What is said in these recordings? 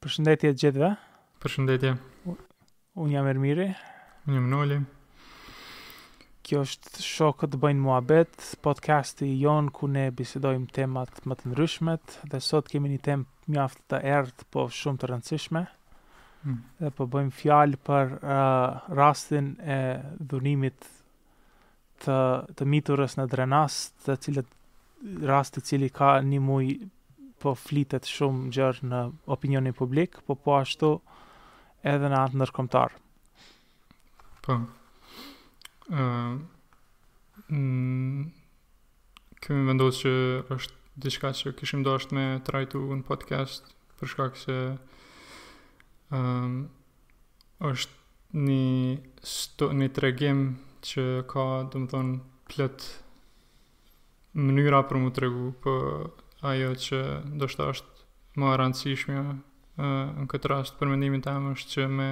Përshëndetje t'gjithve. Përshëndetje. Unë jam Ermiri. Unë jam Noli. Kjo është Shokët bëjnë muhabet, podcasti jonë ku ne bisedojmë temat më të ndryshme dhe sot kemi një temë mjaft të errët, po shumë të rëndësishme. Hmm. Dhe po bëjmë fjalë për uh, rastin e dhunimit të të miturës në Drenas, të cilët rasti i cili ka një muaj po flitet shumë gjërë në opinionin publik, po po ashtu edhe në atë ndërkombëtar. Po. Ëh. Uh, mm, kemi vendosur që është diçka që kishim dasht me trajtu në podcast për shkak se ëh um, është një, sto, një tregim që ka, domethënë, plot mënyra për m'u tregu, për po ajo që ndoshta është ma e rëndësishmja në këtë rast për mendimin tem është që me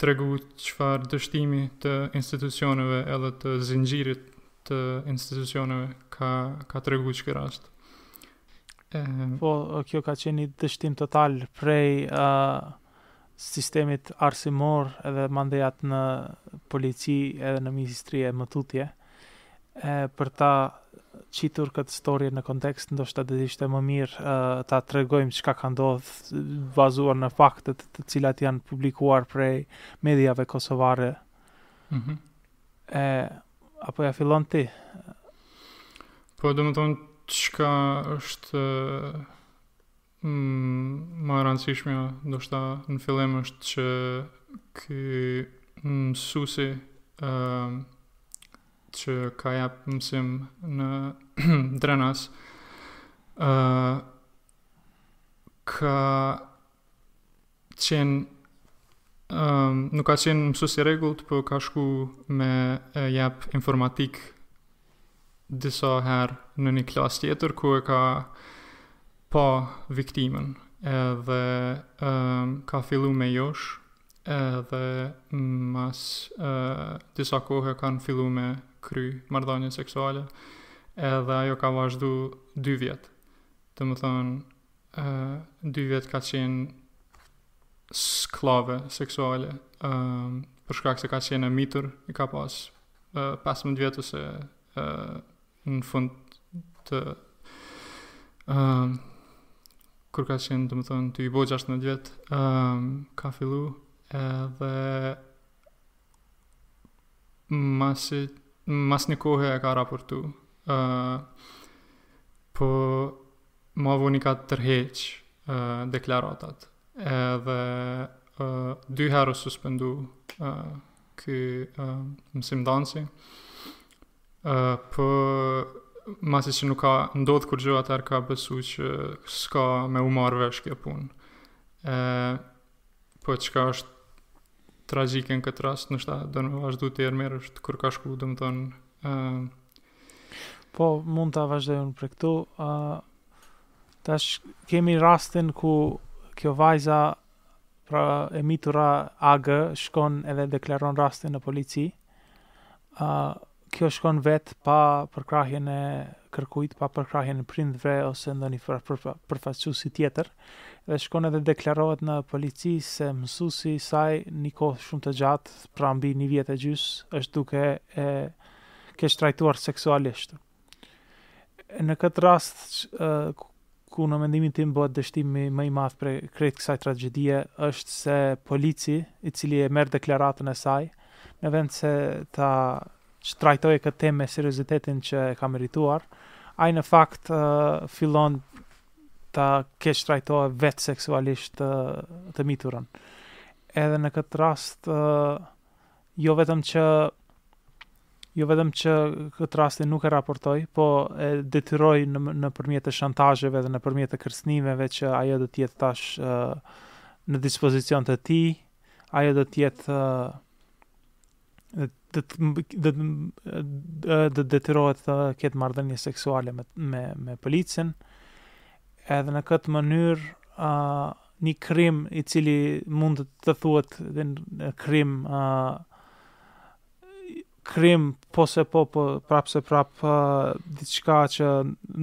tregu çfarë dështimi të institucioneve edhe të zinxhirit të institucioneve ka, ka tregu qiky rast. Po, kjo ka qenë një dështim total prej uh, sistemit arsimor edhe mandej atë në polici edhe në ministri e më tutje, e, për ta qitur këtë storje në kontekst, ndoshta do të ishte më mirë e, ta tregojmë çka ka ndodhur bazuar në faktet të cilat janë publikuar prej mediave kosovare. Mhm. Mm e apo ia fillon ti? Po domethënë çka është Ma e rëndësishmja, ndoshta në fillim është që ky mësuesi ë që ka jap mësim në Drenas ë ka qenë um, nuk ka qenë mësus i rregullt, po ka shku me e, jap informatikë disa herë në një klasë tjetër, ku e ka pa viktimën, edhe um, ka fillu me e josh, edhe mas uh, disa kohe kanë fillu me kry marrëdhanie seksuale, edhe ajo ka vazhdu dy vjet. Domethanë, dy vjet ka qenë skllave seksuale, ë për shkak se ka qenë e mitur, i ka pas ë 15 vjet ose ë në fund të ë kur ka qenë, domethënë, tu i bo 16 vjet, ë ka fillu edhe Masi, mas një kohe e ka raportu. Uh, po, ma voni ka tërheq uh, deklaratat. Edhe uh, dy herë u suspendu uh, ky uh, mësimdhënësi. Uh, po, masi që nuk ka ndodhë kurgjo atëherë ka besu që s'ka me u marrë vesh kjo punë. Uh, Po çka është tragjike në këtë rast, ndoshta don vazhdu ti Ermir është kur ka shku, domethënë... Uh... Po, mund ta vazhdoj unë prej këtu. Uh, tash kemi rastin ku kjo vajza pra e mitura AG shkon edhe deklaron rastin në polici. Uh, Kjo shkon vetë pa përkrahjen e kërkujt, pa përkrahjen e prindërve ose ndonjë përfaqësusi tjetër dhe shkon edhe deklarohet në polici se mësuesi i saj një kohë shumë të gjatë, pra mbi një vjet e gjysë, është duke e keqtrajtuar seksualisht. Në këtë rast ku në mendimin tim bëhet dështimi më i madh prej krejt kësaj tragjedie është se polici i cili e merr deklaratën e saj në vend se ta trajtojë këtë temë me seriozitetin që e ka merituar ai në fakt fillon ta keqtrajtojë vetë seksualisht të miturën edhe në këtë rast jo vetëm që jo vetëm që këtë rastin nuk e raportoi, po e detyroi në nëpërmjet të shantazheve edhe nëpërmjet të kërcënimeve që ajo do të jetë tash uh, në dispozicion të tij, ajo do të jetë uh, do të do të detyrohet të ketë marrëdhënie seksuale me me me policin. Edhe në këtë mënyrë uh, një krim i cili mund të thuhet edhe një krim uh, krim po se po po prapëseprapë uh, diçka që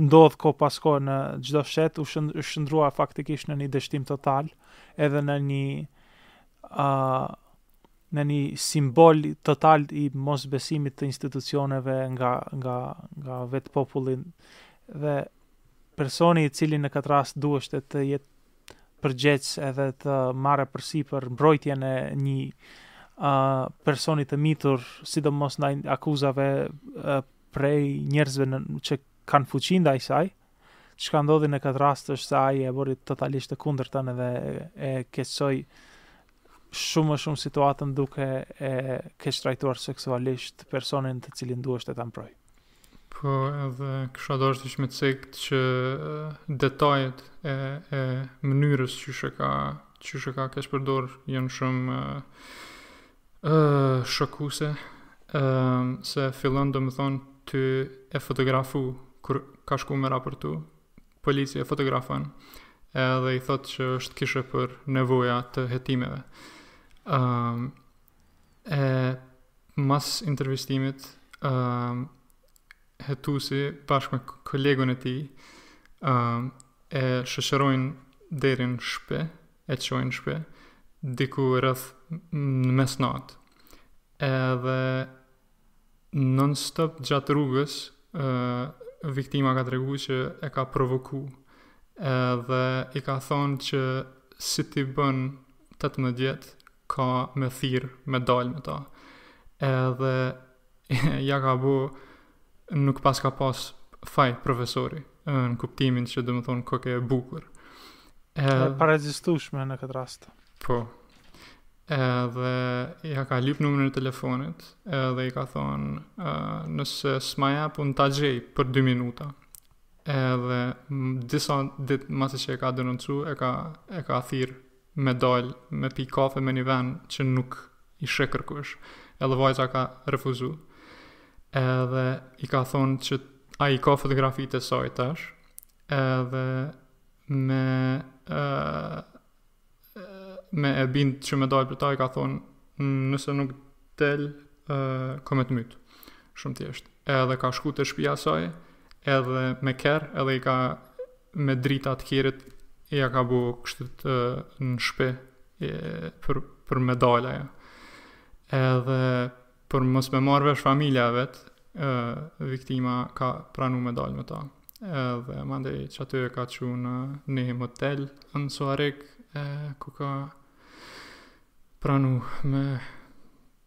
ndodh kohë pas kohe në çdo shtet u shndërrua faktikisht në një dështim total edhe në një uh, në një simbol total i mosbesimit të institucioneve nga nga nga vetë populli dhe Personi i cili në këtë rast duheshte të jetë përgjegjës edhe të marrë përsipër mbrojtjen e një personi të mitur, sidomos ndaj akuzave prej njerëzve në, që kanë fuqi ndaj saj, çka ndodhi në këtë rast është se ai e bëri totalisht të kundërtën dhe e keqësoi shumë më shumë situatën duke e keqtrajtuar seksualisht personin të cilin duheshte ta mbrojë. Po edhe kisha dasht ishte me cek që detajet e, e mënyrës qysh e ka, qysh e ka keqpërdor janë shumë uh, shokuse, uh, se fillon domethënë tu e fotografu kur ka shku me raportu, polici e fotografon edhe i thotë që është kishe për nevoja të hetimeve. Um, E mas intervistimit, uh, hetusi bashkë me kolegun e tij, uh, e shoqërojnë deri në shpe, e qojnë shpe, diku rreth në mesnatë. Edhe non-stop gjatë rrugës, uh, viktima ka tregu që e ka provoku. Edhe i ka thonë që si t'i bën 18, ka me thirr me dal me ta. Edhe ja ka bo nuk pas ka pas faj profesori në kuptimin që domethënë koke e bukur. Edhe e parezistushme në këtë rast. Po. Edhe ja ka lyp numrin e telefonit, edhe i ka thonë, uh, nëse s'ma jap un ta gjej për 2 minuta. Edhe disa ditë masi që e ka denoncu, e ka e ka thirr me dal me pi kafe me një ven që nuk i sheh kërrkush edhe vajza ka refuzu edhe i ka thonë që ai i ka fotografitë e saj tash edhe me uh, me e bind që me dal për ta i ka thonë mm, nëse nuk del uh, kom me t'myt shumë thjesht edhe ka shku te shpia saj edhe me kerr edhe i ka me drita të kerrit ja ka bo kështu te në shpe e, për, për me dal ajo. edhe për mos me marrë vesh familja e vet e, viktima ka pranu me dal me ta edhe mandej qaty e ka çu në një motel në Suharekë e, ku ka pranu me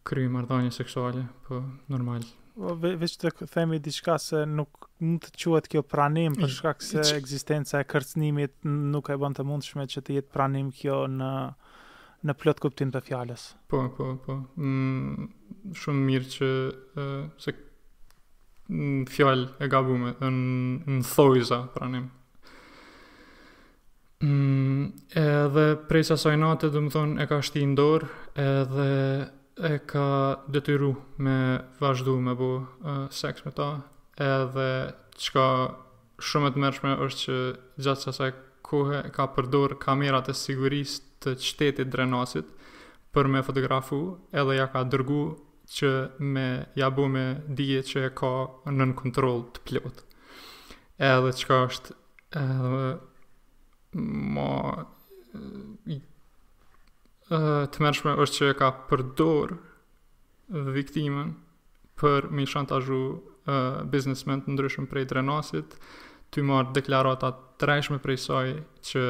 kry marrëdhanie seksuale, po normal. Po ve, veç të themi diçka se nuk mund të quhet kjo pranim për shkak se Iç... ekzistenca e kërcnimit nuk e bën të mundshme që të jetë pranim kjo në në plotkuptim të fjalës. Po, po, po. Mm, shumë mirë që uh, se fjalë e gabume në në thojza pranim. Mm, edhe prej asaj nate, domethonë, e ka shti në dorë, edhe e ka detyru me vazhdu me bo uh, seks me ta, edhe çka shumë e tmerrshme është që gjatë asaj kohe ka përdor kamerat e sigurisë të qytetit Drenasit për me e fotografu edhe ia ka dërgu që me ia bo me dije që e ka nën kontroll të plotë edhe çka është Edhe ma e tmerrshme është që e ka përdor viktimën për me i shantazhu uh, biznesmenë të ndryshëm prej Drenasit, tu marrë deklarata të rrejshme prej saj që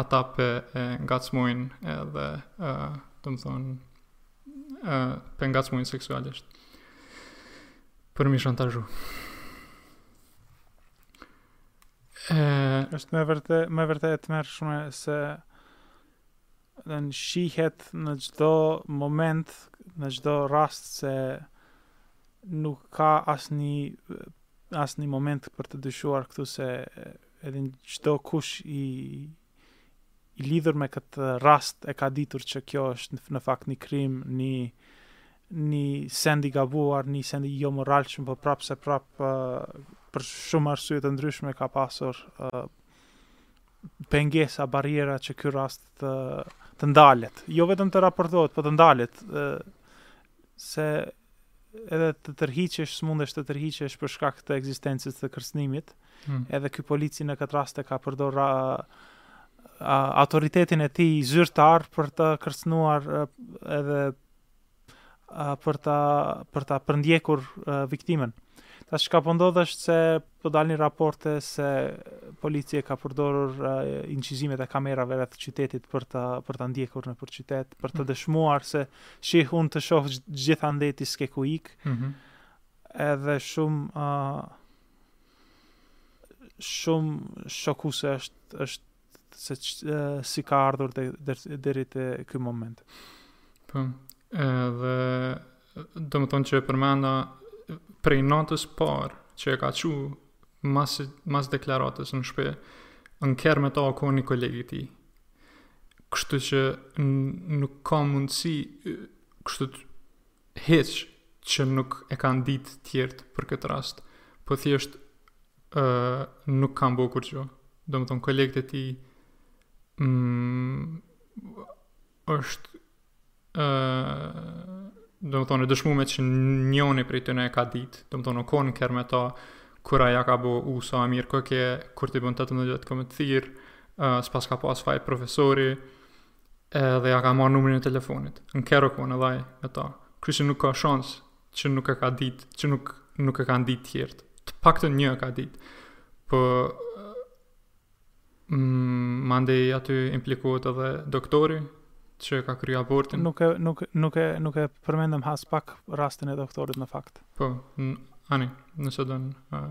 ata pe e ngacmojnë edhe, uh, domethonë, uh, pe ngacmojnë seksualisht. Për me i shantazhu. është me vërtetë me vërtetë e tmerrshme se edhe shihet në çdo moment, në çdo rast se nuk ka asnjë, asnjë moment për të dyshuar këtu se edhe çdokush i, i lidhur me këtë rast e ka ditur që kjo është në fakt një krim, një, Një send i gabuar, një send jo i moralshëm, por prapë se prapë për shumë arsye të ndryshme ka pasur pengesa, barriera që ky rast të të ndalet. Jo vetëm të raportohet, por të ndalet se edhe të tërhiqesh, s'mundesh të tërhiqesh për shkak të ekzistencës të kërcënimit. Hmm. Edhe ky polici në këtë rast e ka përdor a, a, autoritetin e tij zyrtar për të kërcënuar edhe për ta për ta përndjekur viktimën. Tash çka po ndodh është se po dalin raporte se polici ka përdorur uh, incizimet e kamerave rreth qytetit për ta për ta ndjekur nëpër qytet, për të mm. dëshmuar se shih unë të shoh gjithandej ti s'ke ku ik. Mm -hmm. Edhe shumë uh, shumë shokuse është është se si ka ardhur deri te ky moment. Po. Edhe domethonë që e përmenda prej natës së parë që e ka çu mas mas deklaratës në shpi në kerr me ta o kon një koleg i tij kështu që nuk ka mundësi kështu hiç që nuk e kanë ditë tjerët për këtë rast po thjesht uh, nuk kam bo kurgjo. Domethonë, kolegët e tij mm, është uh, domethonë, e dëshmume që njoni prej tyne e ka ditë, domethonë, u konë në kerr me ta, kur ai ja ka bo u sa mirë koke, kur t'i bënë tetëmbëdhjetë kom me të thirrë, uh, s'pas ka pas faj profesori, edhe ja ka marrë numrin e telefonit, në kerr u konë edhe me ta. Kështu nuk ka shans, që nuk e ka ditë, që nuk nuk e kanë ditë tjerët. Të paktën një e ka ditë. Po mm, mandej aty implikohet edhe doktori që e ka kry abortin. Nuk e nuk nuk e nuk e përmendëm aspak rastin e doktorit në fakt. Po, ani, nëse don. Uh...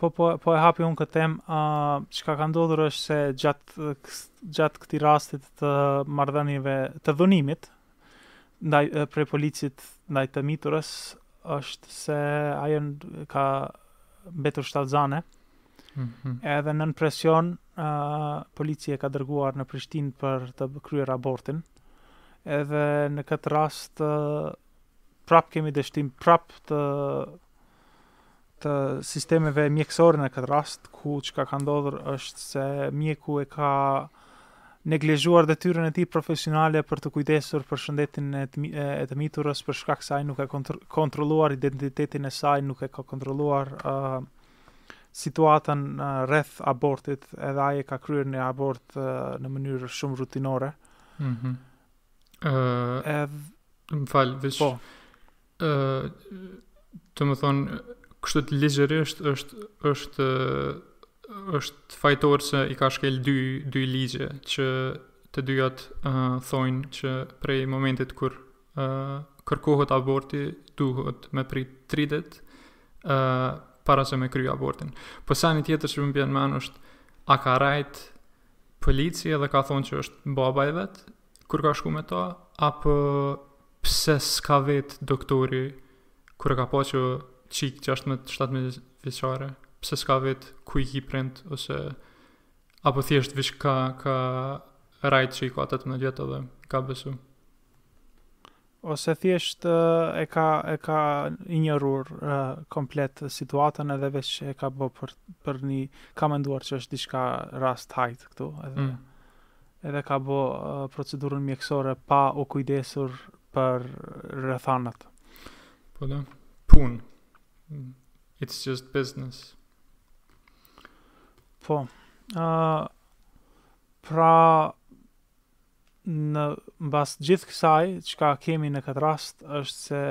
Po po po e hapi unë këtë temë, ë uh, çka ka ndodhur është se gjatë gjatë këtij rasti të marrëdhënieve të dhunimit, ndaj prej policit ndaj të miturës është se ajo ka mbetur shtatzanë. Mm -hmm. Edhe nën presion uh, polici e ka dërguar në Prishtinë për të kryer abortin. Edhe në këtë rast uh, prap kemi dështim prap të të sistemeve mjekësore në këtë rast, ku çka ka ndodhur është se mjeku e ka neglizhuar detyrën e tij profesionale për t'u kujdesur për shëndetin e të, e të miturës për shkak se ai nuk e kontr kontrolluar identitetin e saj, nuk e ka kontrolluar uh, situatën uh, rreth abortit, edhe ai e ka kryer një abort uh, në mënyrë shumë rutinore. Mhm. Mm uh, edhe më fal, veç po. ë domethonë kështu të ligjërisht është është është fajtor se i ka shkel dy dy ligje që të dyjat uh, thojnë që prej momentit kur uh, kërkohet aborti duhet me prit 3 ditë uh, para se me kry abortin. Po seni tjetër që më bjen në men është a ka rrejt polici edhe ka thonë që është baba i vet Kur ka shku me ta, apo pse s'e ka vetë doktori, kur e ka pa që çikë 16-17 vjeçare, pse s'ka vetë ku i ki prindt, ose apo thjesht veç ka, ka rrejt që i ka 18 vjet edhe ka besu. Ose thjesht e ka e ka injoruar komplet situatën edhe veç e ka bë për për një ka menduar që është diçka rast hajt këtu edhe mm. edhe ka bë procedurën mjekësore pa u kujdesur për rrethanat. Po da, pun. It's just business. Po. Uh, pra Në mbas gjithë kësaj çka kemi në këtë rast është se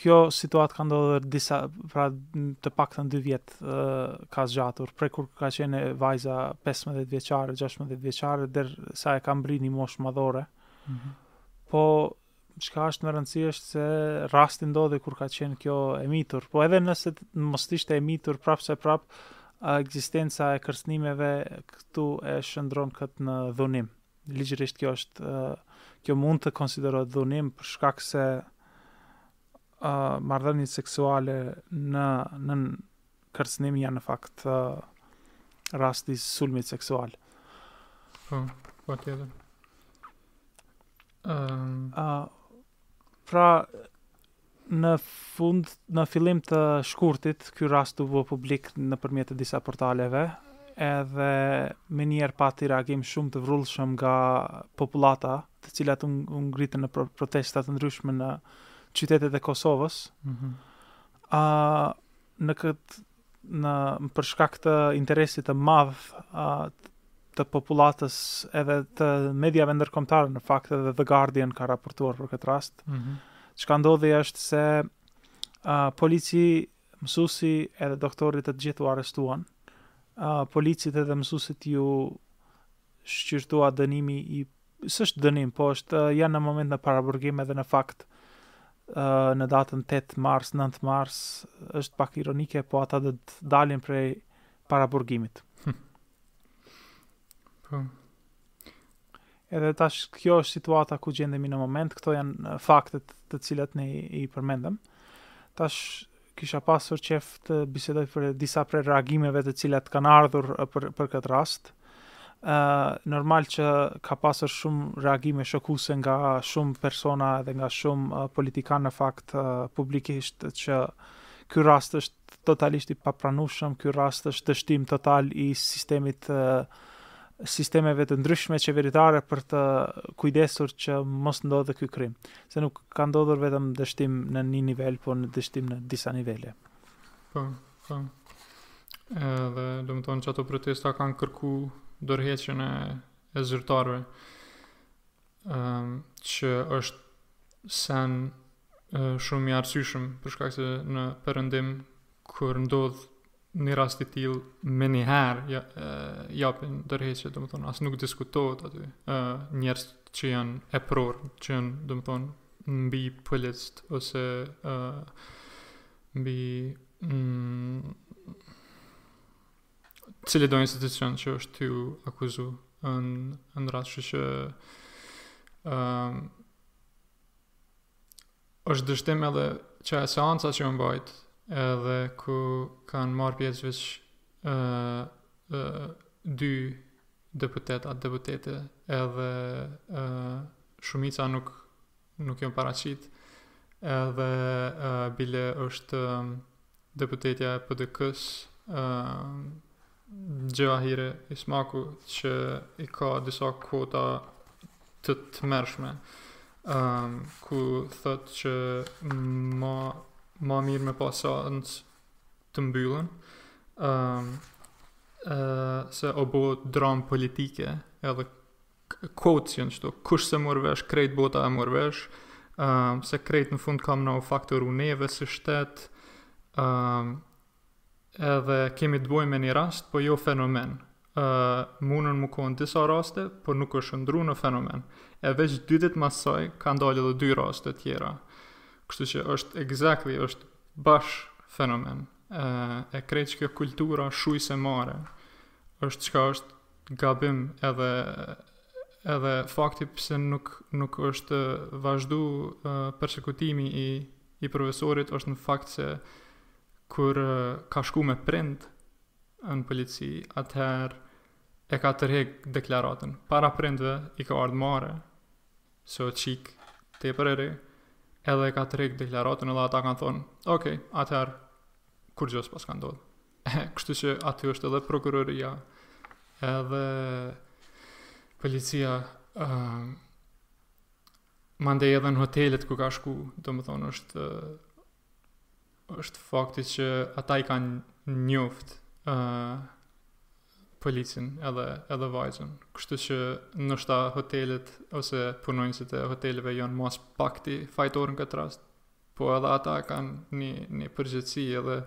kjo situatë ka ndodhur disa pra të paktën 2 vjet ka zgjatur prej kur ka qenë vajza 15 vjeçare, 16 vjeçare der sa e ka mbri një moshën madhore. Mm -hmm. Po Çka është me rëndësi është se rasti ndodhi kur ka qenë kjo e mitur. Po edhe nëse mos të ishte e mitur prapëseprapë, ekzistenca e kërcënimeve këtu e shndërron këtë në dhunim. Ligjërisht kjo është kjo mund të konsiderohet dhunim për shkak se uh, marrëdhëniet seksuale nën kërcënim janë në fakt uh, rast i sulmit seksual. Po, po tjetër. Um... Uh, pra, në fund, në fillim të shkurtit, ky rast u bë publik nëpërmjet të disa portaleve, edhe menjëherë pati reagim shumë të vrullshëm nga popullata, të cilat u ngritën në protesta të ndryshme në qytetet e Kosovës. Mm -hmm. uh, në këtë në për shkak të interesit të madh të popullatës edhe të mediave ndërkombëtare në fakt edhe The Guardian ka raportuar për këtë rast. Mm -hmm. Çka ndodhi është se uh, polici, mësusi edhe doktori të gjithë u arrestuan. Uh, policit edhe mësusit ju shqyrtua dënimi i s'është dënim, po është janë në moment në paraburgim edhe në fakt në datën 8 mars, 9 mars, është pak ironike, po ata do të dalin prej paraburgimit. po. Edhe tash kjo është situata ku gjendemi në moment, këto janë faktet të cilat ne i përmendëm. Tash Kisha pasur qejf të bisedoj për disa prej reagimeve të cilat kanë ardhur për për këtë rast. Ë normal që ka pasur shumë reagime shokuese nga shumë persona edhe nga shumë politikanë në fakt publikisht që ky rast është totalisht i papranueshëm, ky rast është dështim total i sistemit sistemeve të ndryshme qeveritare për të kujdesur që mos ndodhë ky krim. Se nuk ka ndodhur vetëm dështim në një nivel, po është dështim në disa nivele. Po, po. Edhe, domethënë që ato protesta kanë kërku dorëheqjen e, e zyrtarëve. që është sen shumë i arsyeshëm për shkak se në perëndim kur ndodh një rast i tillë menjëherë ja, japin dorëheqje, domethënë as nuk diskutohet aty. Ë njerëzit që janë eprorë, që janë domethënë mbi policët ose ë mbi mm, cili do institucion që është tu u akuzu në në rrasë që që um, është dështim edhe qajo seanca që u mbajt edhe ku kanë marrë pjesë veç uh, uh, dy deputetë a deputete edhe uh, shumica nuk nuk janë paraqit edhe uh, bile është uh, deputetja e PDK-së uh, Xhevahire Izmaku që i ka disa kuota të tmerrshme um, ku thotë që ma, ma mirë me pas anë të mbyllne um, uh, se o bo dramë politike edhe quotes janë qëto, kush s'e mur vesh, krejt bota e mur vesh, uh, se krejt në fund ka me na fajtoru neve si shtet, uh, edhe kemi të bojmë me një rast, po jo fenomen. Uh, munen me konë disa raste, po nuk është shëndru në fenomen. E veç dy dit masaj, kanë dalë edhe dy raste tjera. Kështu që është exactly, është bash fenomen. Uh, e krejt që kjo kultura shuj se marre, është çka është gabim edhe edhe fakti pse nuk nuk është vazhdu uh, persekutimi i i profesorit është në fakt se kur uh, ka shku me prind në polici, atëherë e ka tërhek deklaratën. Para prindve i ka ardhë marre, se o çikë tepër e re, edhe e ka tërhek deklaratën edhe ata kanë thonë, okej, atëherë kurgjo s'paska ndodhë. Kështu që aty është edhe prokuroria, edhe policia, uh, mandej edhe në hotelet ku ka shku, domethonë është, është fakti që ata i kanë njoft uh, policin edhe, edhe vajzën. Kështu që ndoshta hotelet ose punonjësit e hoteleve janë ma s'pakti fajtorë n'këtë rast, Po edhe ata kanë një, një përgjegjësi edhe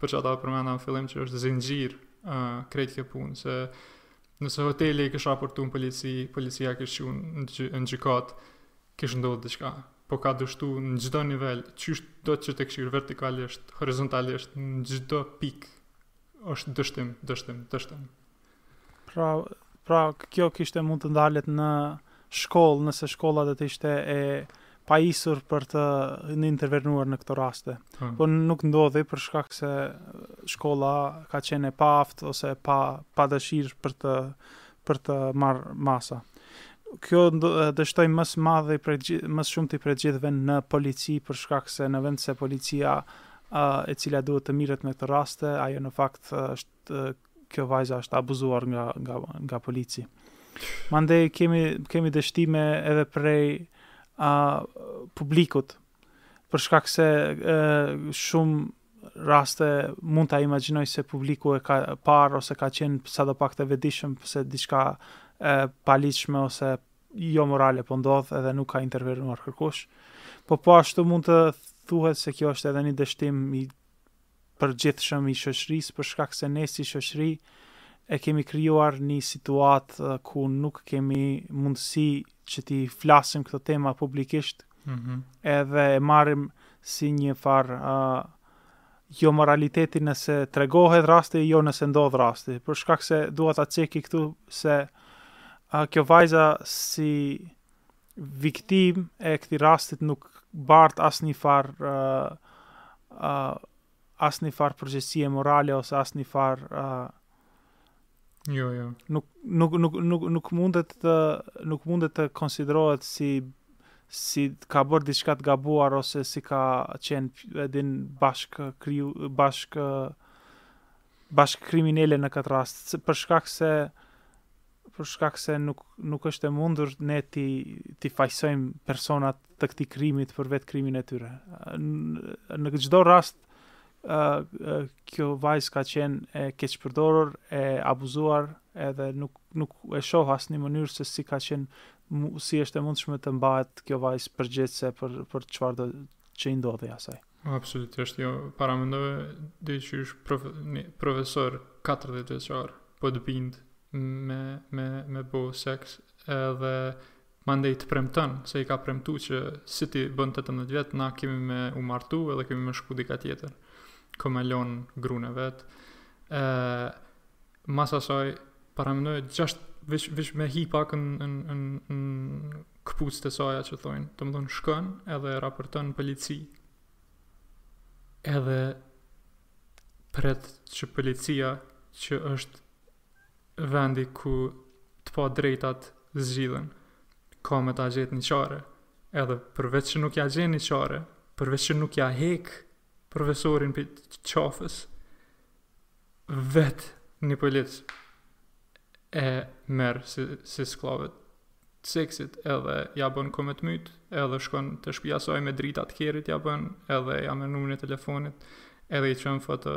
për qata përmenda në fillim që është zinxhir uh, krejt kjo punë, se nëse hoteli e kish raportu në polici, policia kish çu në, gjy, në gjykatë, kish ndodhë diçka, po ka dështu në çdo nivel, qysh të dush që ta kshyr vertikalisht, horizontalisht, në çdo pikë, është dështim, dështim, dështim. Pra, pra kjo kishte mund të ndalet në shkollë, nëse shkolla do të ishte e pajisur për të në intervenuar në këto raste. Hmm. Po nuk ndodhi për shkak se shkolla ka qenë e paaftë ose pa pa dëshirë për të për të marrë masa. Kjo dështoi më së madhi për më shumti prej gjithëve në polici për shkak se në vend se policia e cila duhet të merret me këto raste, ajo në fakt është kjo vajza është abuzuar nga nga nga polici. Mandej kemi kemi dështime edhe prej a publikut për shkak se e, shumë raste mund ta imagjinoj se publiku e ka parë ose ka qenë sadopak të vetëdijshëm se diçka e paligjshme ose jo morale po ndodh edhe nuk ka intervenuar kërkush. Po po ashtu mund të thuhet se kjo është edhe një dështim i përgjithshëm i shoqërisë për shkak se ne si shoqëri e kemi krijuar një situatë ku nuk kemi mundësi që t'i flasim këto tema publikisht mm -hmm. edhe e marrim si një farë uh, jo moraliteti nëse tregohet rasti, jo nëse ndodh rasti. Për shkak se dua ta ceki këtu se a, kjo vajza si Viktimë e këtij rastit nuk bart asnjë farë uh, asnjë farë përgjegjësie morale ose asnjë farë uh, Jo, jo. Nuk nuk nuk nuk nuk mundet të nuk mundet të konsiderohet si si ka bërë diçka të gabuar ose si ka qen e din bashkë kriju bashkë bashkë kriminele në këtë rast për shkak se për shkak se nuk nuk është e mundur ne t'i t'i fajësojmë personat të këtij krimit për vetë krimin e tyre. Në çdo rast kjo vajzë ka qenë e keqpërdorur, e abuzuar, edhe nuk nuk e shoh asnjë mënyrë se si ka qenë si është e mundshme të mbahet kjo vajzë përgjegjëse për për çfarëdo që i ndodhi asaj. Absolutisht, jo, paramendo veç që është prof, një profesor 40 vjeçar, po të bindë me, me, me bo seks, edhe mandej të premton, se i ka premtu që si t'i bën 18 vjetë, na kemi me u martu edhe kemi me shku dikah tjetër, kom me lonë grunë e vet, Mas asaj, paramendoje gjashtë, veç, veç me hi pak në, në, në, në këpucë të saja që thojnë, domethonë shkon edhe raporton në polici, edhe pret që policia që është vendi ku të padrejtat zgjidhen ka me ta gjetë një çare edhe përveç që nuk ja gjen një çare përveç që nuk ja hek profesorin prej qafës vetë një polic e merr si, si skllave t'seksit edhe ja bën kom me t'mytë edhe shkon te shpia saj me drita të kerit ja bën edhe ja merr numrin e telefonit edhe i çon foto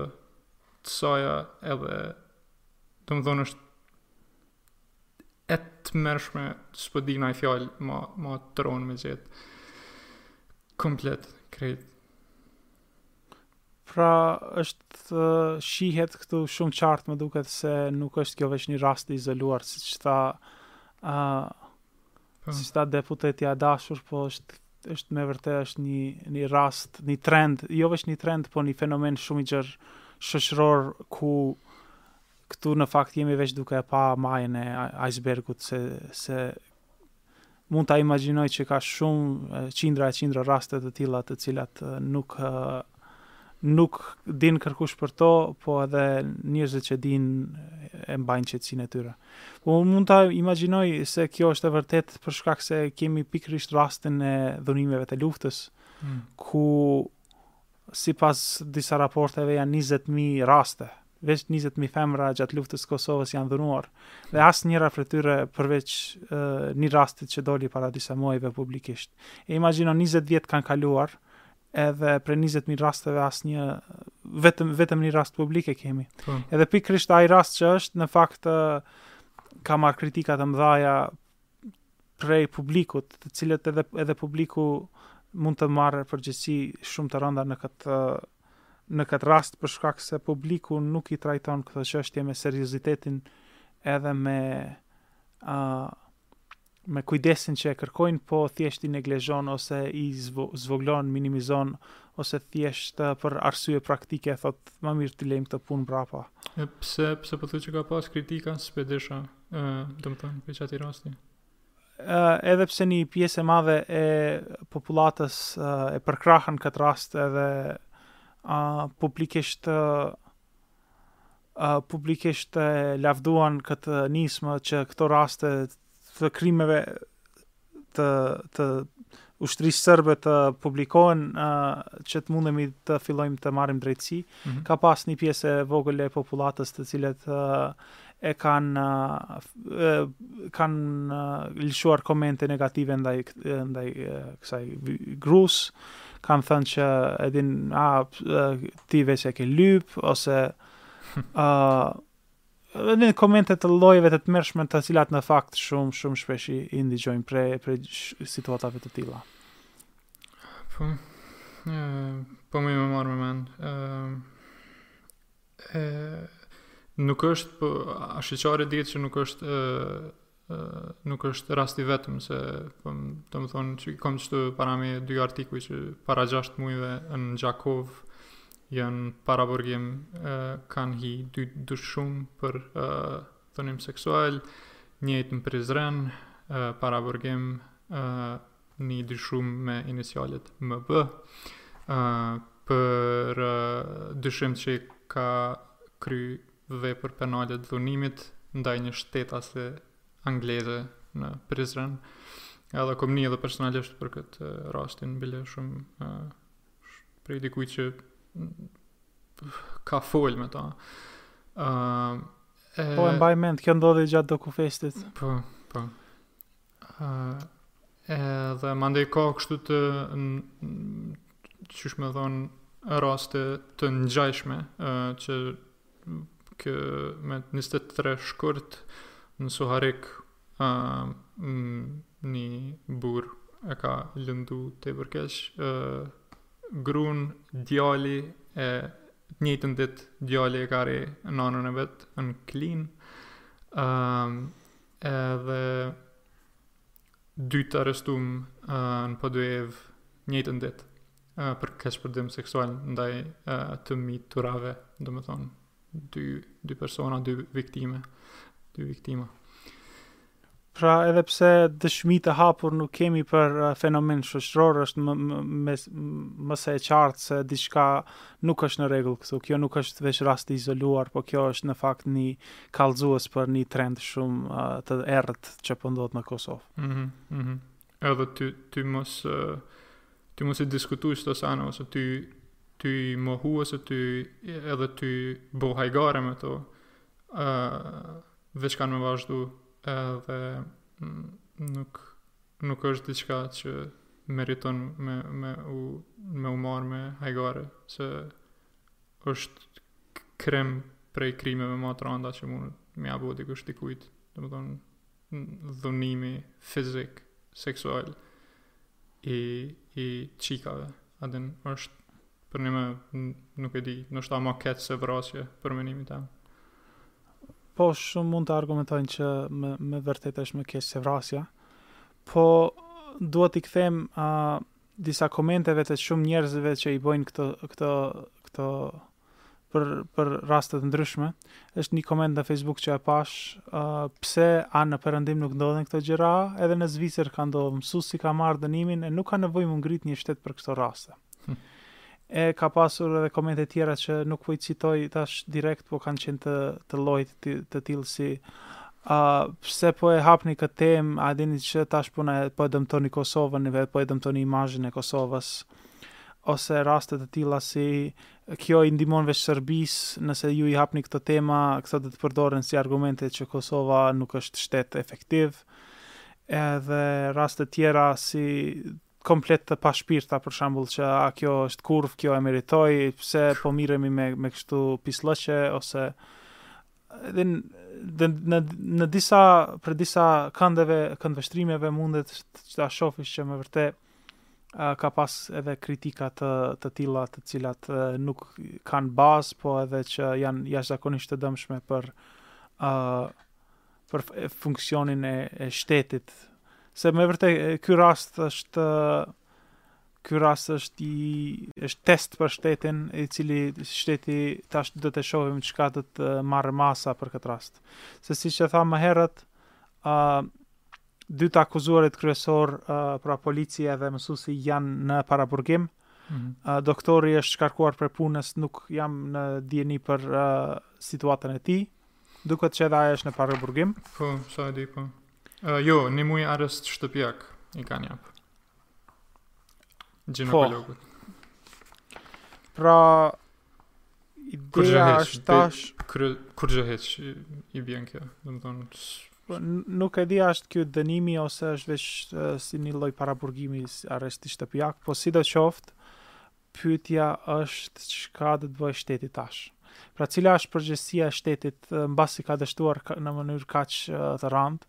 të saja edhe domethonë është e tmerrshme, s'po di naj fjalë ma, ma të ronë me gjetë. Komplet, krejt. Pra, është shihet këtu shumë qartë më duket se nuk është kjo veç një rast i izoluar, siç tha, uh, po. siç tha deputetja e dashur, po është është me vërtet është një, një rast, një trend, jo veç një trend, po një fenomen shumë i gjerë shoqëror ku Këtu në fakt jemi veç duke e pa majën e ajsbergut se se mund ta imagjinoj që ka shumë qindra e qindra raste të tilla të cilat nuk nuk dinë kërkush për to, po edhe njerëzit që dinë e mbajnë qetësinë e tyre. Po mund ta imagjinoj se kjo është e vërtetë për shkak se kemi pikërisht rastin e dhunimeve të luftës, hmm. ku sipas disa raporteve janë 20.000 raste Veç njëzet mijë femra gjatë luftës së Kosovës janë dhunuar, dhe asnjëra prej tyre përveç një rastit që doli para disa muajve publikisht. E imagino njëzet vjet kanë kaluar, edhe prej njëzet mijë rasteve asnjë, vetëm, vetëm një rast publik e kemi. Po. Edhe pikërisht ai rast që është, në fakt, ka marrë kritika të mdhaja prej publikut, të cilat edhe, edhe publiku mund të marrë përgjegjësi shumë të rënda në këtë në këtë rast për shkak se publiku nuk i trajton këto çështje me seriozitetin edhe me ë me kujdesin që e kërkojnë, po thjesht i neglizhon ose i zvoglon, minimizon ose thjesht për arsye praktike thotë më mirë t'i lejmë këto punë prapa. E pse pse po thoni që ka pas kritika në Spedesha, ë, domethënë prej qatij rasti? edhe pse një pjesë e madhe e popullatës e përkrahën këtë rast edhe publikisht publikisht e lavduan këtë nismë që këto raste të krimeve të të ushtrisë serbe të publikohen që të mundemi të fillojmë të marrim drejtësi. Mm -hmm. Ka pas një pjesë e vogël e popullatës të cilët e kanë kanë lëshuar komente negative ndaj ndaj kësaj grus kanë thënë që e din a ti veç e ke lyp ose a dhe komente të llojeve të tmerrshme të cilat në fakt shumë shumë shpesh i, i ndigjojmë pre prej situatave të tilla. Po. Ë, po më më merr mendja. Ë, E, nuk është, po, është e qartë, e di që nuk është, e, nuk është rasti vetëm, se, domethonë, që kom qëtu para meje dy artikuj që para gjashtë mujve në Gjakovë, janë paraburgim kanë hi dy të dyshum për dhunim seksual, njëjtë në Prizren, uh, paraburgim uh, një i dyshum me inicialet MB për dyshim që ka kry vepër penale të dhunimit ndaj një shtetase angleze në Prizren edhe kom ni edhe personalisht për këtë rastin bile shumë prej dikuj që ka fol me ta po e mbaj mend kjo ndodhe gjatë Dokufestit po po Dhe mandej ka kështu të qysh me thonë raste të ngjashme që kë me 23 shkurt në Suharekë një burrë e ka lëndu tepër keq grun djali e të njëjtën ditë djali e ka rreh nanën e vet në Klinë Edhe dy të arrestum uh, në Podujevë njëjtën ditë uh, për keqpërdorim seksual ndaj uh, të miturave, domethonë, dy, dy persona, dy viktime, dy viktima. Pra edhe pse dëshmi të hapur nuk kemi për uh, fenomen shoqëror është më më më se e qartë se diçka nuk është në rregull këtu. Kjo nuk është veç rast i izoluar, por kjo është në fakt një kallëzues për një trend shumë uh, të errët që po ndodh në Kosovë. Mhm. Mm mhm. Mm Edhe ty ty mos uh, ty mos i diskutu këto sene ose ty ty i mohu ose ty edhe ty bo hajgare me to. ë uh, veç kanë me vazhdu edhe mm, nuk nuk është diçka që meriton me me u me u marr me hajgare se është krim prej krimeve ma t'randa që mund me ja bo dikush dikujt, domethënë dhunimi fizik, seksual i i çikave. A din është për mu nuk e di, ndoshta ma keq se vrasje për menimin tem. Po shumë mund të argumentojnë që me me vërtet është më keq se vrasja. Po dua t'i kthehem uh, disa komenteve të shumë njerëzve që i bëjnë këto këto këto për për raste të ndryshme. Është një koment në Facebook që e pash, uh, pse a në perëndim nuk ndodhin këto gjëra, edhe në Zvicër ka ndodh, mësuesi ka marrë dënimin e nuk ka nevojë m'u ngrit një shtet për këto raste. Hm. E ka pasur edhe komente tjera që nuk po i citoj tash direkt, po kanë qenë të të llojit të, të tillë si a pse po e hapni këtë temë, a dini që tash puna po e dëmtoni Kosovën po e dëmtoni imazhin e Kosovës ose raste të tilla si kjo i ndihmon veç Serbisë, nëse ju i hapni këto tema, këto do të përdoren si argumente që Kosova nuk është shtet efektiv edhe raste tjera si komplet të pashpirta për shembull që a kjo është kurvë, kjo e meritoi, pse po miremi me me kështu pislloqe ose dhe në, në, në disa për disa këndeve, këndvështrimeve mundet që ta shofish që me vërtet a, ka pas edhe kritika të të tilla të cilat a, nuk kanë bazë, po edhe që janë jashtëzakonisht të dëmshme për a, për funksionin e, e shtetit. Se me vërtet, ky rast është ky rast është i është test për shtetin i cili shteti tash do të shohim çka do të marrë masa për këtë rast. Se siç e thamë më herët, ë uh, dy të akuzuarit kryesorë uh, pra polici edhe mësuesi janë në paraburgim. Mm -hmm. uh, doktori është shkarkuar prej punës, nuk jam në dijeni për uh, situatën e tij. Duket që edhe ai është në paraburgim. Po, sa e di po. Uh, jo, një muaj arrest shtëpiak i kanë jap. Gjinekologu. Po. Pra ideja është tash kur kur jo hiç i, i bjen kjo, domethënë po, nuk e di është ky dënimi ose është veç uh, si një lloj paraburgimi arresti shtëpiak, po sidoqoftë Pyetja është çka do të bëjë shteti tash? Pra cila është përgjegjësia e shtetit mbasi ka dështuar në mënyrë kaq të randë?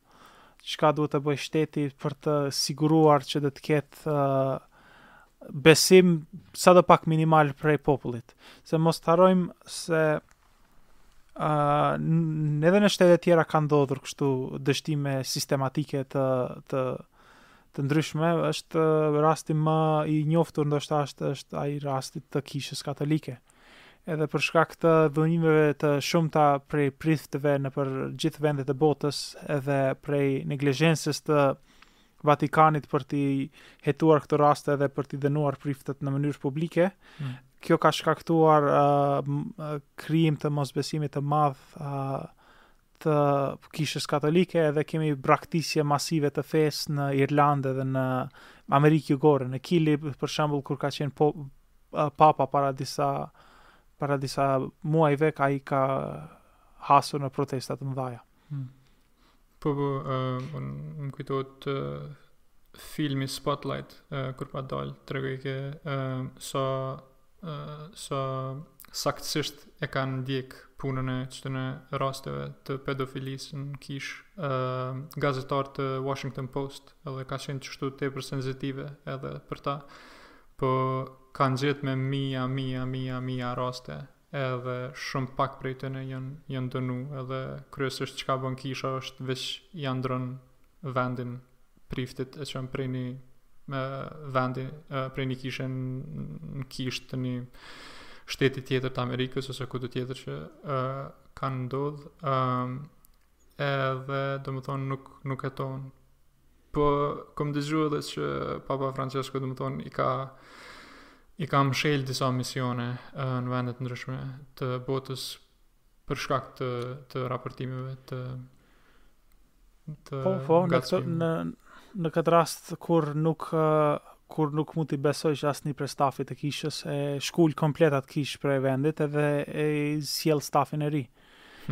Çka duhet të bëjë shteti për të siguruar që do të ketë besim sado pak minimal prej popullit. Se mos të harrojmë se Uh, edhe në shtete tjera kanë ndodhur kështu dështime sistematike të, të, të ndryshme, është rasti më i njoftur ndoshta është është ai rasti i kishës katolike. Edhe për shkak të dhunimeve të shumta prej priftve nëpër gjithë vendet e botës, edhe prej neglizhencës të Vatikanit për t'i hetuar këto raste dhe për t'i dënuar priftët në mënyrë publike. Mm. Kjo ka shkaktuar uh, krijim të mosbesimit të madh uh, të kishës katolike edhe kemi braktisje masive të fesë në Irlandë dhe në Amerikë Jugore, në Kili për shembull kur ka qenë po, uh, papa para disa para disa muajve ai ka hasur në protesta të mëdhaja. Mm. Po, po, uh, më kujtohet uh, filmi Spotlight, uh, kur pa dalë, tregojke uh, sa, uh, sa saktësisht e kanë ndjek punën e qëtyne rasteve të pedofilisë në kishë uh, gazetarët e Washington Post edhe ka qenë qështu tepër senzitive edhe për ta po kanë gjetë me mija, mija, mija, mija raste edhe shumë pak prej tyre janë janë dënu edhe kryesisht çka bën kisha është veç ia ndrron vendin priftit e çon prej një vendi prej një kishe në kishë te një shteti tjetër të Amerikës ose kudo tjetër që uh, kanë ndodh uh, Edhe, domethonë, nuk, nuk e thonë. Po, kom dëgju edhe që Papa Francesco, domethonë, i ka i ka mshel disa misione uh, në vende të ndryshme të botës për shkak të, të raportimeve të të po, po, në, këtë, në, në këtë rast kur nuk uh, kur nuk mund t'i besojë asnjë prej stafit të kishës, e shkul komplet atë kishë prej vendit edhe e sjell stafin e ri. Uh,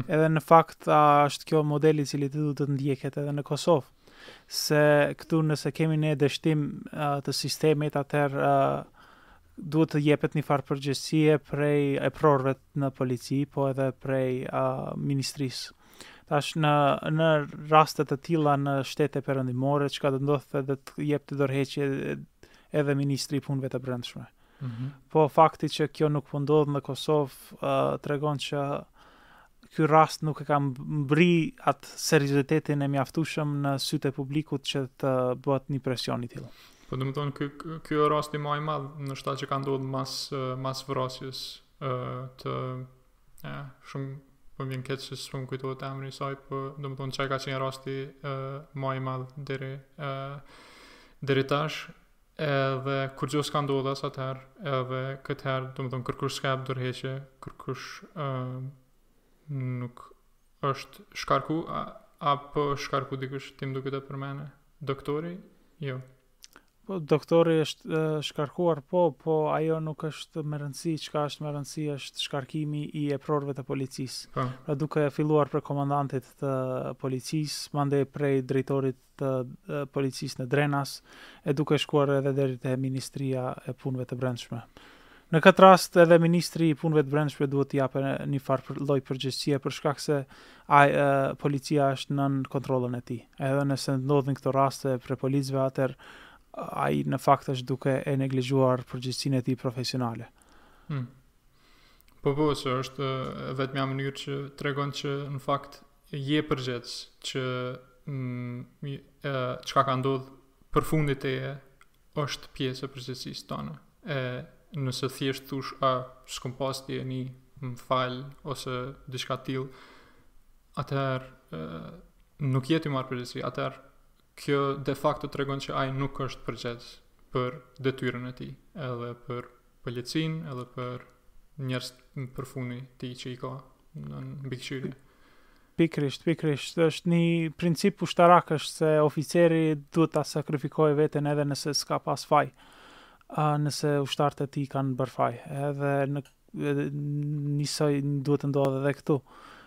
Edhe në fakt është kjo modeli i cili duhet të ndjeket edhe në Kosovë. Se këtu nëse kemi ne dështim uh, të sistemit, atëherë uh, duhet të jepet një farë përgjegjësie prej eprorëve në polici, po edhe prej uh, ministrisë. Tash në, në raste të tilla në shtete perëndimore, çka do ndodhte do të jepte dorëheqje edhe ministri i punëve të brendshme. Po fakti që kjo nuk po ndodh në Kosovë tregon që ky rast nuk e ka mbri atë seriozitetin e mjaftueshëm në sytë e publikut që të bëhet një presion i tillë. Po domethonë ky ky është rasti ma i madh ndoshta që ka ndodh mas mas vrasjes ë të ja, shumë po m'vjen keq se s'po m'kujtohet emri i saj, po domethonë qaj ka qenë rasti ë ma i madh deri ë deri tash Edhe kurgjë s'ka ndodhë as atëherë, edhe këtë herë, domethonë, kërkush s'ka jep dorëheqje, kërkush uh, nuk është shkarku, a, apo është shkarku dikush, ti m'duket përmende, doktori, jo. Po, doktori është uh, shkarkuar, po, po ajo nuk është me rëndësi, çka është me rëndësi është shkarkimi i eprorëve të policisë. Po. Pra duke filluar prej komandantit të policisë, mandej prej drejtorit të policisë në Drenas e duke shkuar edhe deri te Ministria e Punëve të Brendshme. Në këtë rast edhe Ministri i Punëve të Brendshme duhet të japë një farë lloj përgjegjësie për shkak se ai policia është nën kontrollën e tij. Edhe nëse ndodhin këto raste prej policëve atëherë ai në fakt është duke e neglizhuar përgjegjësinë e tij profesionale. Hmm. Po po, se është e vetmja mënyrë që tregon që në fakt je përgjegjës që mm, e, çka ka ndodh përfundi teje është pjesë e përgjegjësisë tonë. E nëse thjesht thush a s'kom pas dije, ani më fal ose diçka tillë, atëherë e, nuk je ti marrë përgjegjësi, atëherë Kjo de facto tregon që ai nuk është përgjegjës për detyrën e tij, edhe për policinë, edhe për njerëz përfundi tij që i ka në mbikëqyrje. Pikrisht, pikrisht, është një princip ushtarak është se oficeri duhet ta sakrifikojë veten edhe nëse s'ka pas faj. A nëse ushtarët e tij kanë bërë faj, edhe njësoj duhet të ndodhë edhe këtu.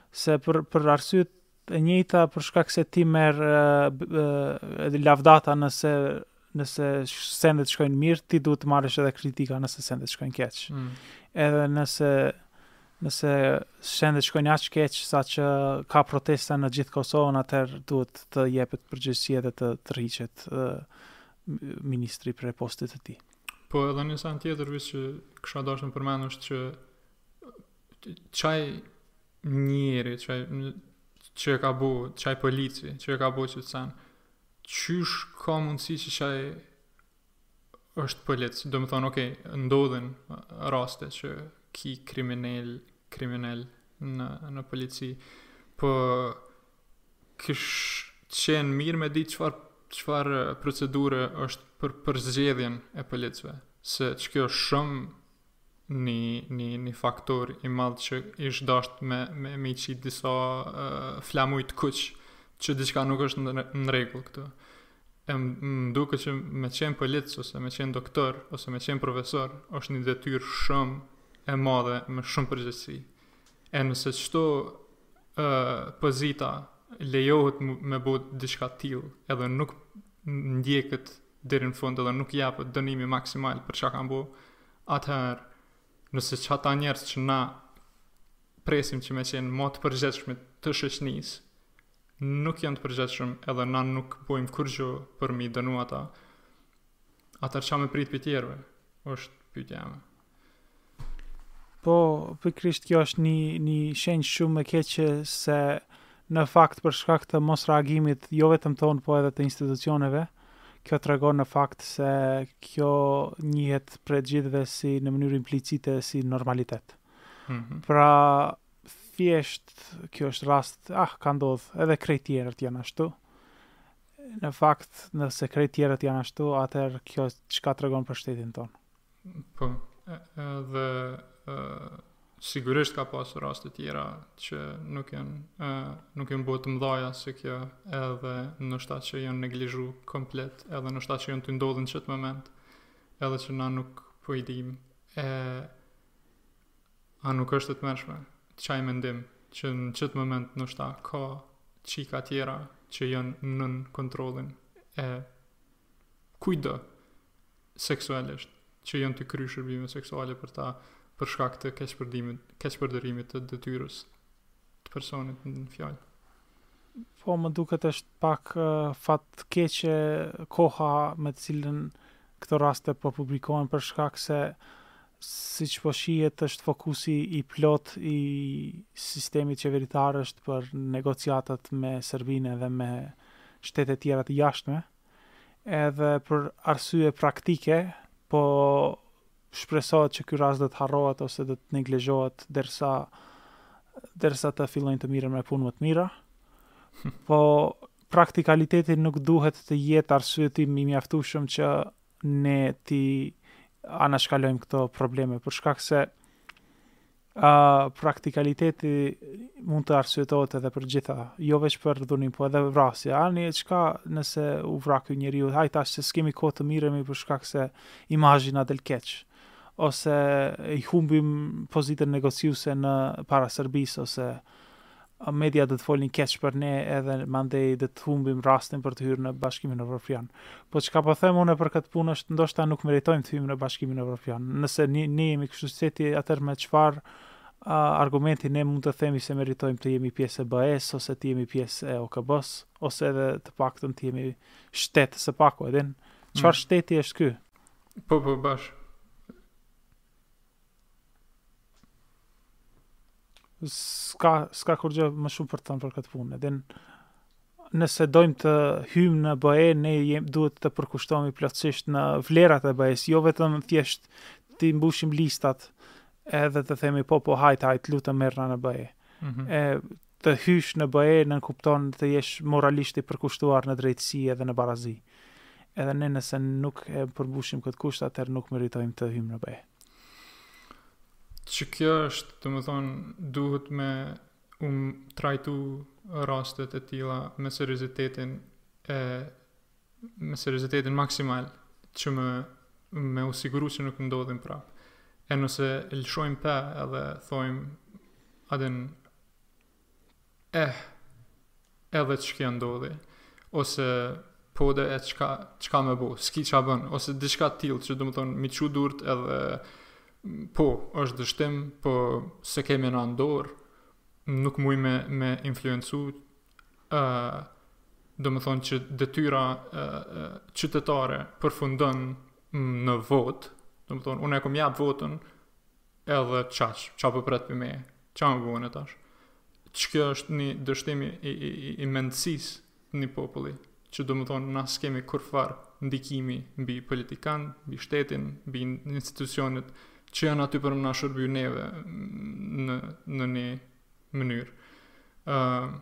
Se për, për arsyet E njëjta për shkak se ti merr lavdata nëse nëse sendet shkojnë mirë, ti duhet të marrësh edhe kritika nëse sendet shkojnë keq. Mm. Edhe nëse nëse sendet shkojnë aq keq sa që ka protesta në gjithë Kosovën, atëherë duhet të jepet përgjegjësi edhe të tërhiqet ministri prej postit të tij. Po edhe një sen tjetër veç që kisha dashtë me përmend është që Çaj njeri, çaj që e ka bu, çaj polici, që e ka bu çët sen, qysh ka mundësi që çaj është polic, domethënë, okej, ndodhin raste që ki kriminel, kriminel në, në polici, po kish qenë mirë me ditë çfarë, çfarë procedure është për përzgjedhjen e policve, se çkjo shumë një një një faktor i madh që ish dasht me me me i qit disa uh, flamuj të kuq që diçka nuk është në rregull këtu. E më duket që me qenë polic, ose me qenë doktor, ose me qenë profesor, është një detyrë shumë e madhe, me shumë përgjegjësi. E nëse çëto uh, pozita lejohet me bo diçka till, edhe nuk ndjeket deri në fund edhe nuk jepet dënimi maksimal për çka kanë bu, atëherë nëse çata njerëz që na presim që me qenë më të përgjegjshmit e shoqnisë, nuk janë të përgjegjshëm edhe na nuk bojmë kurgjo për m'i dënu ata, atër ça me prit prej tjerve, është pytja jeme. Po, pikërisht kjo është një një shenjë shumë e keqe se në fakt për shkak të mosreagimit jo vetëm tonë po edhe të institucioneve, kjo tregon në fakt se kjo njihet prej gjithëve si në mënyrë implicite si normalitet. Mm -hmm. Pra thjesht kjo është rast, ah ka ndodh, edhe krejt tjerët janë ashtu. Në fakt, nëse krejt tjerët janë ashtu, atëherë kjo çka tregon për shtetin tonë. Po, edhe sigurisht ka pasë raste tjera që nuk janë ë nuk janë bo të mëdha si kjo edhe noshta që janë neglizhu komplet edhe noshta që janë tu ndodhë n'qet moment edhe që na nuk po i dim e a nuk është e tmerrshme qaj mendim që në qet moment noshta ka çika tjera që janë nën kontrollin e kujdo seksualisht, që janë tu kry shërbime seksuale për ta për shkak të keqpërdimit, keqpërdorimit të detyrës të personit në fjalë. Po më duket është pak uh, fatkeqe koha me të cilën këto raste po publikohen për shkak se siç po shihet është fokusi i plotë i sistemit qeveritar është për negociatat me Serbinë edhe me shtetet tjera të jashtme. edhe për arsye praktike, po shpresohet që ky rast do të harrohet ose do të neglizhohet derisa derisa të fillojnë të mirren me punë më të mira. Po praktikaliteti nuk duhet të jetë arsyetim i mjaftueshëm që ne t'i anashkalojmë këto probleme për shkak se A praktikaliteti mund të arsyetohet edhe për gjithçka, jo veç për dhunim, po edhe vrasje. Ani çka nëse u vra ky njeri, hajt se s'kemi kohë të mirremi për shkak se imazhi na del keq, ose i humbim pozitën negociuse përpara Serbisë, ose media do të folin keq për ne edhe mandej do të humbim rastin për të hyrë në Bashkimin Evropian. Po çka po them unë për këtë punë është ndoshta nuk meritojmë të hyjmë në Bashkimin Evropian. Nëse ne, ne jemi kësi shteti atëherë me çfarë argumenti ne mund të themi se meritojmë të jemi pjesë e BE-s ose të jemi pjesë e OKB-s ose edhe të paktën të jemi shtet së paku, e din. Çfarë mm. shteti është ky? Po po bash. S'ka, s'ka kurgjë më shumë për të thënë për këtë punë. Edhe nëse dojmë të hymë në BE, ne jem, duhet të përkushtomi plotësisht në vlerat e BE-s, jo vetëm thjesht t'i mbushim listat edhe të themi po, po, hajt, hajt, t'lutem merrna në BE. Mm -hmm. e, Të hysh në BE nënkupton të jesh moralisht i përkushtuar në drejtësi edhe në barazi. Edhe ne nëse nuk e përmbushim këtë kusht, atëherë nuk meritojmë të hymë në BE. Qe kjo është, domethënë, duhet me u trajtu rastet e tilla me seriozitetin e me seriozitetin maksimal që me me u siguru që nuk ndodhin prap. E nëse lëshojmë pe edhe thojmë a din eh edhe që kjo ndodhi ose po dhe e çka, çka me bo, s'ki ça bën, ose diçka tillë që domethonë m'i çu durt edhe po është dështim, po s'e kemi na n'dorë, nuk muj me, me influencu ë domethonë që detyra ë qytetare përfundon në votë, domethonë unë e kam jap votën edhe ça, ça po pret prej meje. Ça më vonë tash. Qe kjo është një dështim i i i, i mendësisë në një popull, që domethonë na s'kemi kurrfarë ndikimi mbi politikanë, mbi shtetin, mbi institucionet që janë aty për me na shërby neve në në një mënyrë. Ë uh,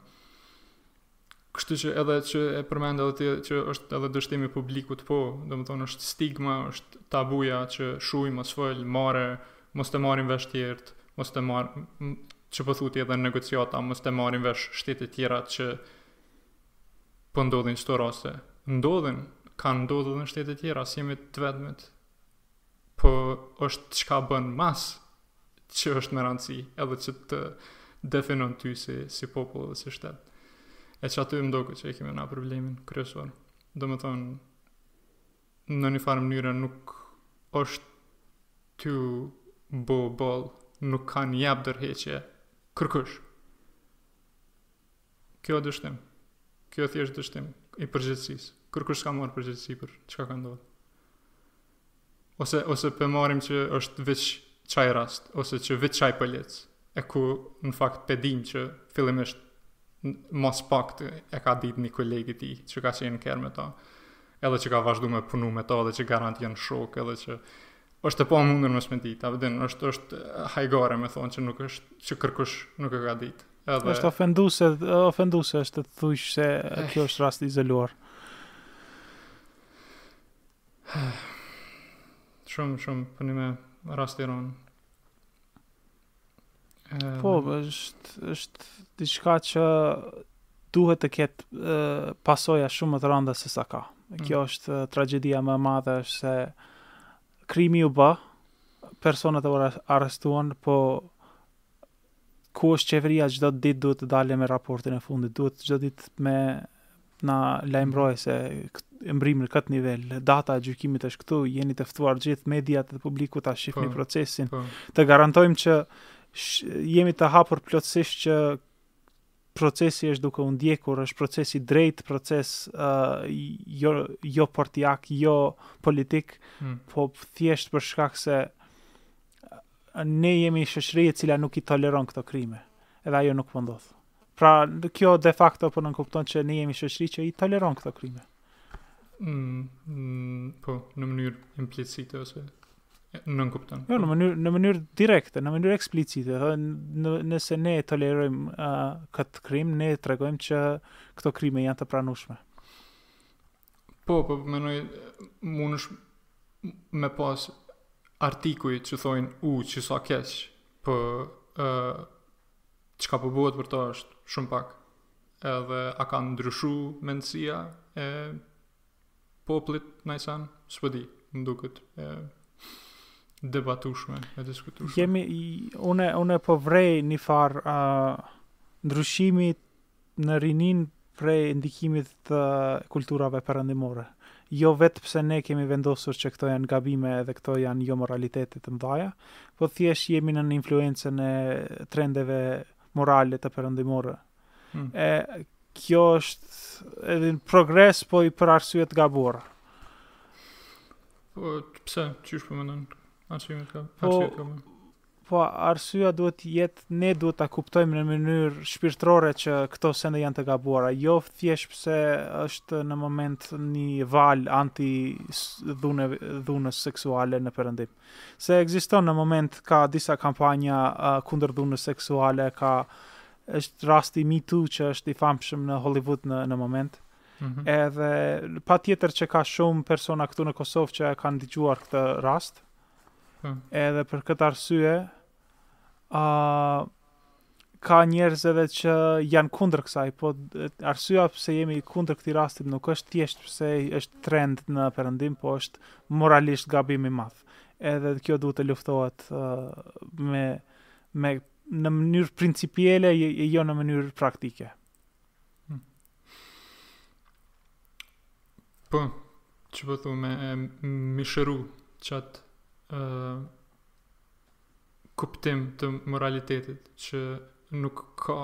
Kështu që edhe që e përmende edhe ti që është edhe dështimi i publikut, po, domethënë është stigma, është tabuja që shuj mos fol, marre, mos të marrin vesh të tjerët, mos të marr që po thu ti edhe negociata, mos të marrin vesh shtetet e tjera që po ndodhin këto raste. Ndodhin, kanë ndodhur në shtete të tjera, s'jemi të vetmit. Po është çka bën mas që është me rëndësi edhe që të definon ty si, si popull dhe si shtet. E qaty më doket që e kemi na problemin kryesor. Domethonë, në një farë mënyre nuk është tu u bo boll, nuk ka jap dorëheqje kërkush. Kjo dështim. Kjo thjesht dështim i përgjegjësisë. Kërkush s'ka marrë përgjegjësi për çka ka ndodh. Ose ose p'e marrim që është veç qaj rast, ose që veç qaj polic, e ku në fakt p'e dimë që fillimisht më së paktë e ka ditë një koleg i tij që ka qenë në kerr me ta edhe që ka vazhdu me punu me ta edhe që garant janë shokë edhe që është e pamundur mos me ditë, a po din, është është hajgare me thonë që nuk është që kërkush nuk e ka ditë. Edhe është ofenduese, ofenduese është të thuash se eh. kjo është rast i izoluar. Shumë shumë pendime rast i rëndë. Po, është është diçka që duhet të ketë pasoja shumë më të rënda se sa ka. Mm. Kjo është tragjedia më e madhe është se krimi u bë, personat u arrestuan, po ku është qeveria çdo ditë duhet të dalë me raportin e fundit, duhet çdo ditë me Na lajmëron se mbërrijmë në këtë nivel. Data e gjykimit është këtu, jeni të ftuar gjithë mediat dhe publiku ta shihni po, procesin. Po. Të garantojmë që jemi të hapur plotësisht që procesi është duke u ndjekur, është proces i drejtë, proces uh, jo jo partiak, jo politik, hmm. po thjesht për shkak se ne jemi shoqëri e cila nuk i toleron këto krime. Edhe ajo nuk po ndodh. Pra, kjo de facto po nënkupton që ne jemi shoqëri që i toleron këto krime. Mm, mm, po, në mënyrë implicite ose nënkupton. Jo, në mënyrë në mënyrë direkte, në mënyrë eksplicite, do në, nëse ne e tolerojmë uh, këtë krim, ne tregojmë që këto krime janë të pranueshme. Po, po domethanë mundesh me pas artikuj që thojnë u sa keq po uh, Çka po bëhet për to është shumë pak. Edhe a ka ndryshu mendësia e popullit najsen? S'po di, më duket e debatueshme, e diskutueshme. Jemi unë unë po vërej njëfarë uh, ndryshimit në rininë prej ndikimit të kulturave perëndimore. Jo vetë pse ne kemi vendosur që këto janë gabime edhe këto janë jomoralitete të mdhaja, po thjesht jemi nën influencën e trendeve morale të perëndimore. Hmm. E kjo është edhe një progres, po i për arsye të gabuara. Po pse qysh po mendon? Arsye ka, po, arsye ka. Po arsyeja duhet të jetë ne duhet ta kuptojmë në mënyrë shpirtërore që këto sende janë të gabuara, jo thjesht pse është në moment një valë anti dhune, dhunës seksuale në Perëndim. Se ekziston në moment ka disa kampanja uh, kundër dhunës seksuale, ka është rasti Me Too që është i famshëm në Hollywood në në moment. Mm -hmm. Edhe patjetër që ka shumë persona këtu në Kosovë që e kanë dëgjuar këtë rast, Hmm. Edhe për këtë arsye, a uh, ka njerëz edhe që janë kundër kësaj, po arsyeja pse jemi kundër këtij rasti nuk është thjesht pse është trend në perëndim, po është moralisht gabim i madh. Edhe kjo duhet të luftohet uh, me me në mënyrë principiale e jo në mënyrë praktike. Hmm. Po, që po thu me e mishëru qatë uh, kuptim të moralitetit që nuk ka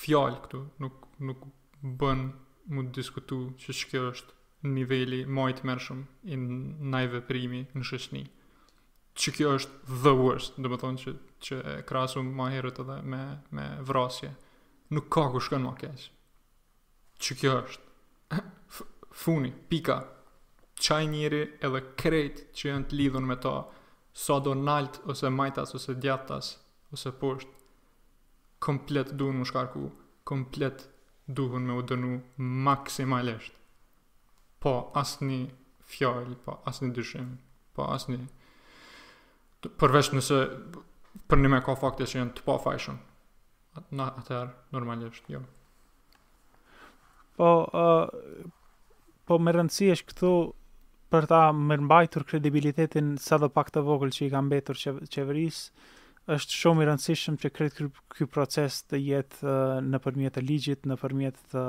fjalë këtu, nuk, nuk bën mu të diskutu që që kjo është niveli ma i tmerrshëm i naj veprimi në shoqni. Që kjo është the worst, domethonë që, që e krahasu ma herët edhe me, me vrasje. Nuk ka ku shkon ma keq. Që kjo është funi, pika. Qaj njeri edhe krejt që janë të lidhun me ta, sado nalt ose majtas ose djathtas ose poshtë, komplet duhen me u shkarku, komplet duhen me u dënu maksimalisht. Pa asni fjalë, pa asni dyshim, pa asni... Përveç nëse përnime ka fakte që janë të pafajshëm. Atëherë, normalisht, jo. Po, uh, po me rëndësi është këtu për ta mirëmbajtur kredibilitetin sadopak të vogël që i ka mbetur qeverisë, është shumë i rëndësishëm që krejt ky proces të jetë uh, nëpërmjet të ligjit, nëpërmjet të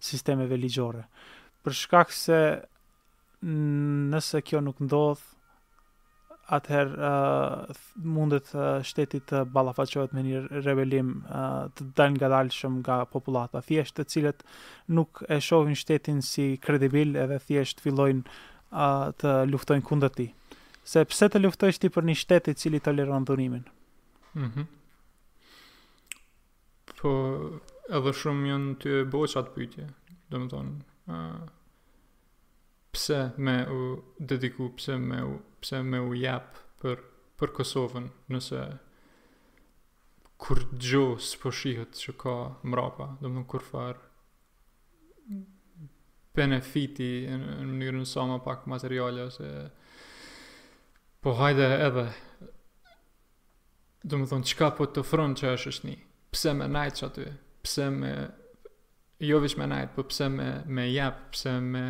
sistemeve ligjore. Për shkak se Nëse kjo nuk ndodh, atëherë mundet shteti të ballafaqohet me një rebelim të dalngadalshëm nga popullata, thjesht të cilët nuk e shohin shtetin si kredibil edhe thjesht fillojnë të luftojnë kundër tij. Sepse pse të luftojsh ti për një shtet i cili toleron dhunimin? Mm -hmm. Po edhe shumë janë tu e bo qat pytje, domethënë, pse me u dediku pse me u pse me u jap për për Kosovën nëse kurgjo s'po shihet çka mrapa domethënë kurfar benefiti në mënyrën sa ma pak materiale ose po hajde edhe Domethënë, çka po të ofron që është është një? Pse me nejt qaty? Pse me... Jo veç me nejt, po pse me, me jep, pse me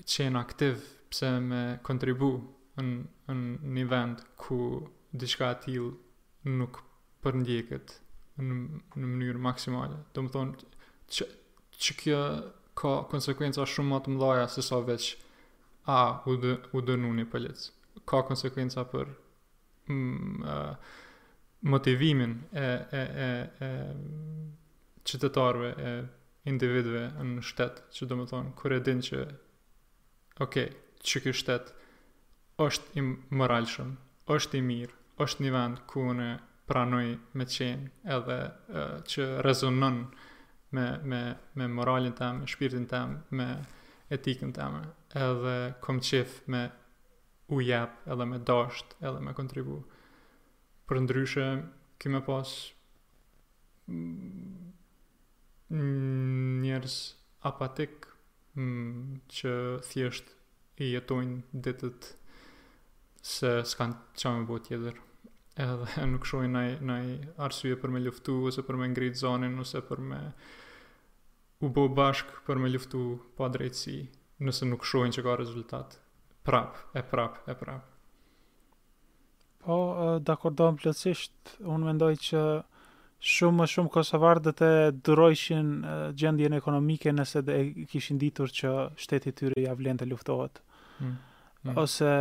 qenë aktiv, pse me kontribu në, në një vend ku diçka e tillë nuk përndjeket në, në mënyrë maksimale. Domethënë, që, që kjo ka konsekuenca shumë më të mëdha sesa veç a u dë, u dënu një polic. Ka konsekuenca për motivimin e e e e qytetarëve e individëve në shtet, që domethënë kur e din që ok, qiky shtet është i moralshëm, është i mirë, është një vend ku unë pranoj me qenë edhe e, që rezonon me, me, me moralin tem, me shpirtin tem, me etikën teme, edhe kom qejf me u jep edhe me dasht edhe me kontribu. Përndryshe, ki me pas mm, njerëz apatikë mm, që thjesht i jetojnë ditët se s'kan ça me bo tjetër edhe nuk shohin naj, naj arsye për me luftu ose për me ngritë zonin ose për me u bo bashkë për me luftu padrejtësi nëse nuk shohin që ka rezultat Prap, e prap, e prap. Po, dakordohem plotësisht. Unë mendoj që shumë më shumë kosovarë do të durojshin gjendjen ekonomike nëse e kishin ditur që shtetit tyre ia vlen të luftohet. Mm. Mm. Ose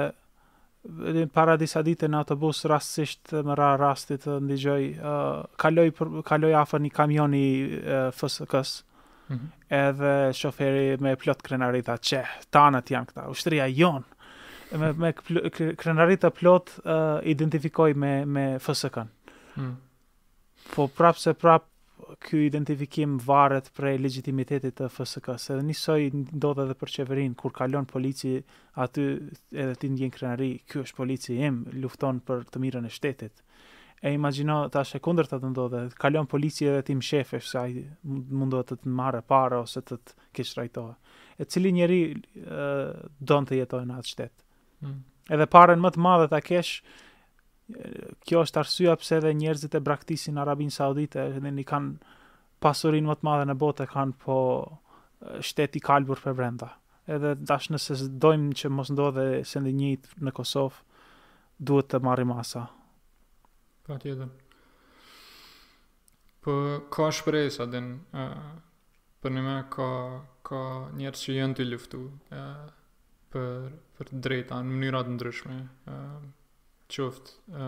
edhe para disa ditëve në autobus rastësisht më ra rasti të ndigjoj, uh, kaloi, për, kaloi afër një kamion i uh, FSK-së. Mm -hmm. Edhe shoferi me plot krenari tha, "Qe, tanët janë këta, ushtria jonë." Me me krenari të plotë u identifikoi me me FSK-në. Mm. Po prapëseprapë ky identifikim varet prej legjitimitetit të FSK-së. Edhe nisoj ndodh edhe për qeverinë kur kalon polici aty edhe ti ndjen krenari, ky është polici im, lufton për të mirën e shtetit. E imagjino tash e kundërta të ndodhë, kalon polici edhe ti mshefesh se ai mundohet të të marrë para ose të të keqtrajtojë. E cili njeri e, don të jetojë në atë shtet? Mm. Edhe paren më të madhe ta kesh, kjo është arsyeja pse edhe njerëzit e braktisin Arabinë Saudite, edhe e kanë pasurinë më të madhe në botë kanë po shteti i kalbur përbrenda. Edhe tash nëse dojmë që mos ndodhë seni i njëjtë në Kosovë, duhet të marrim masa. Patjetër. Po ka shpresa, din ë përnime ka ka njerëz që janë tu luftu ë për për drejta në mënyra të ndryshme ë qoftë ë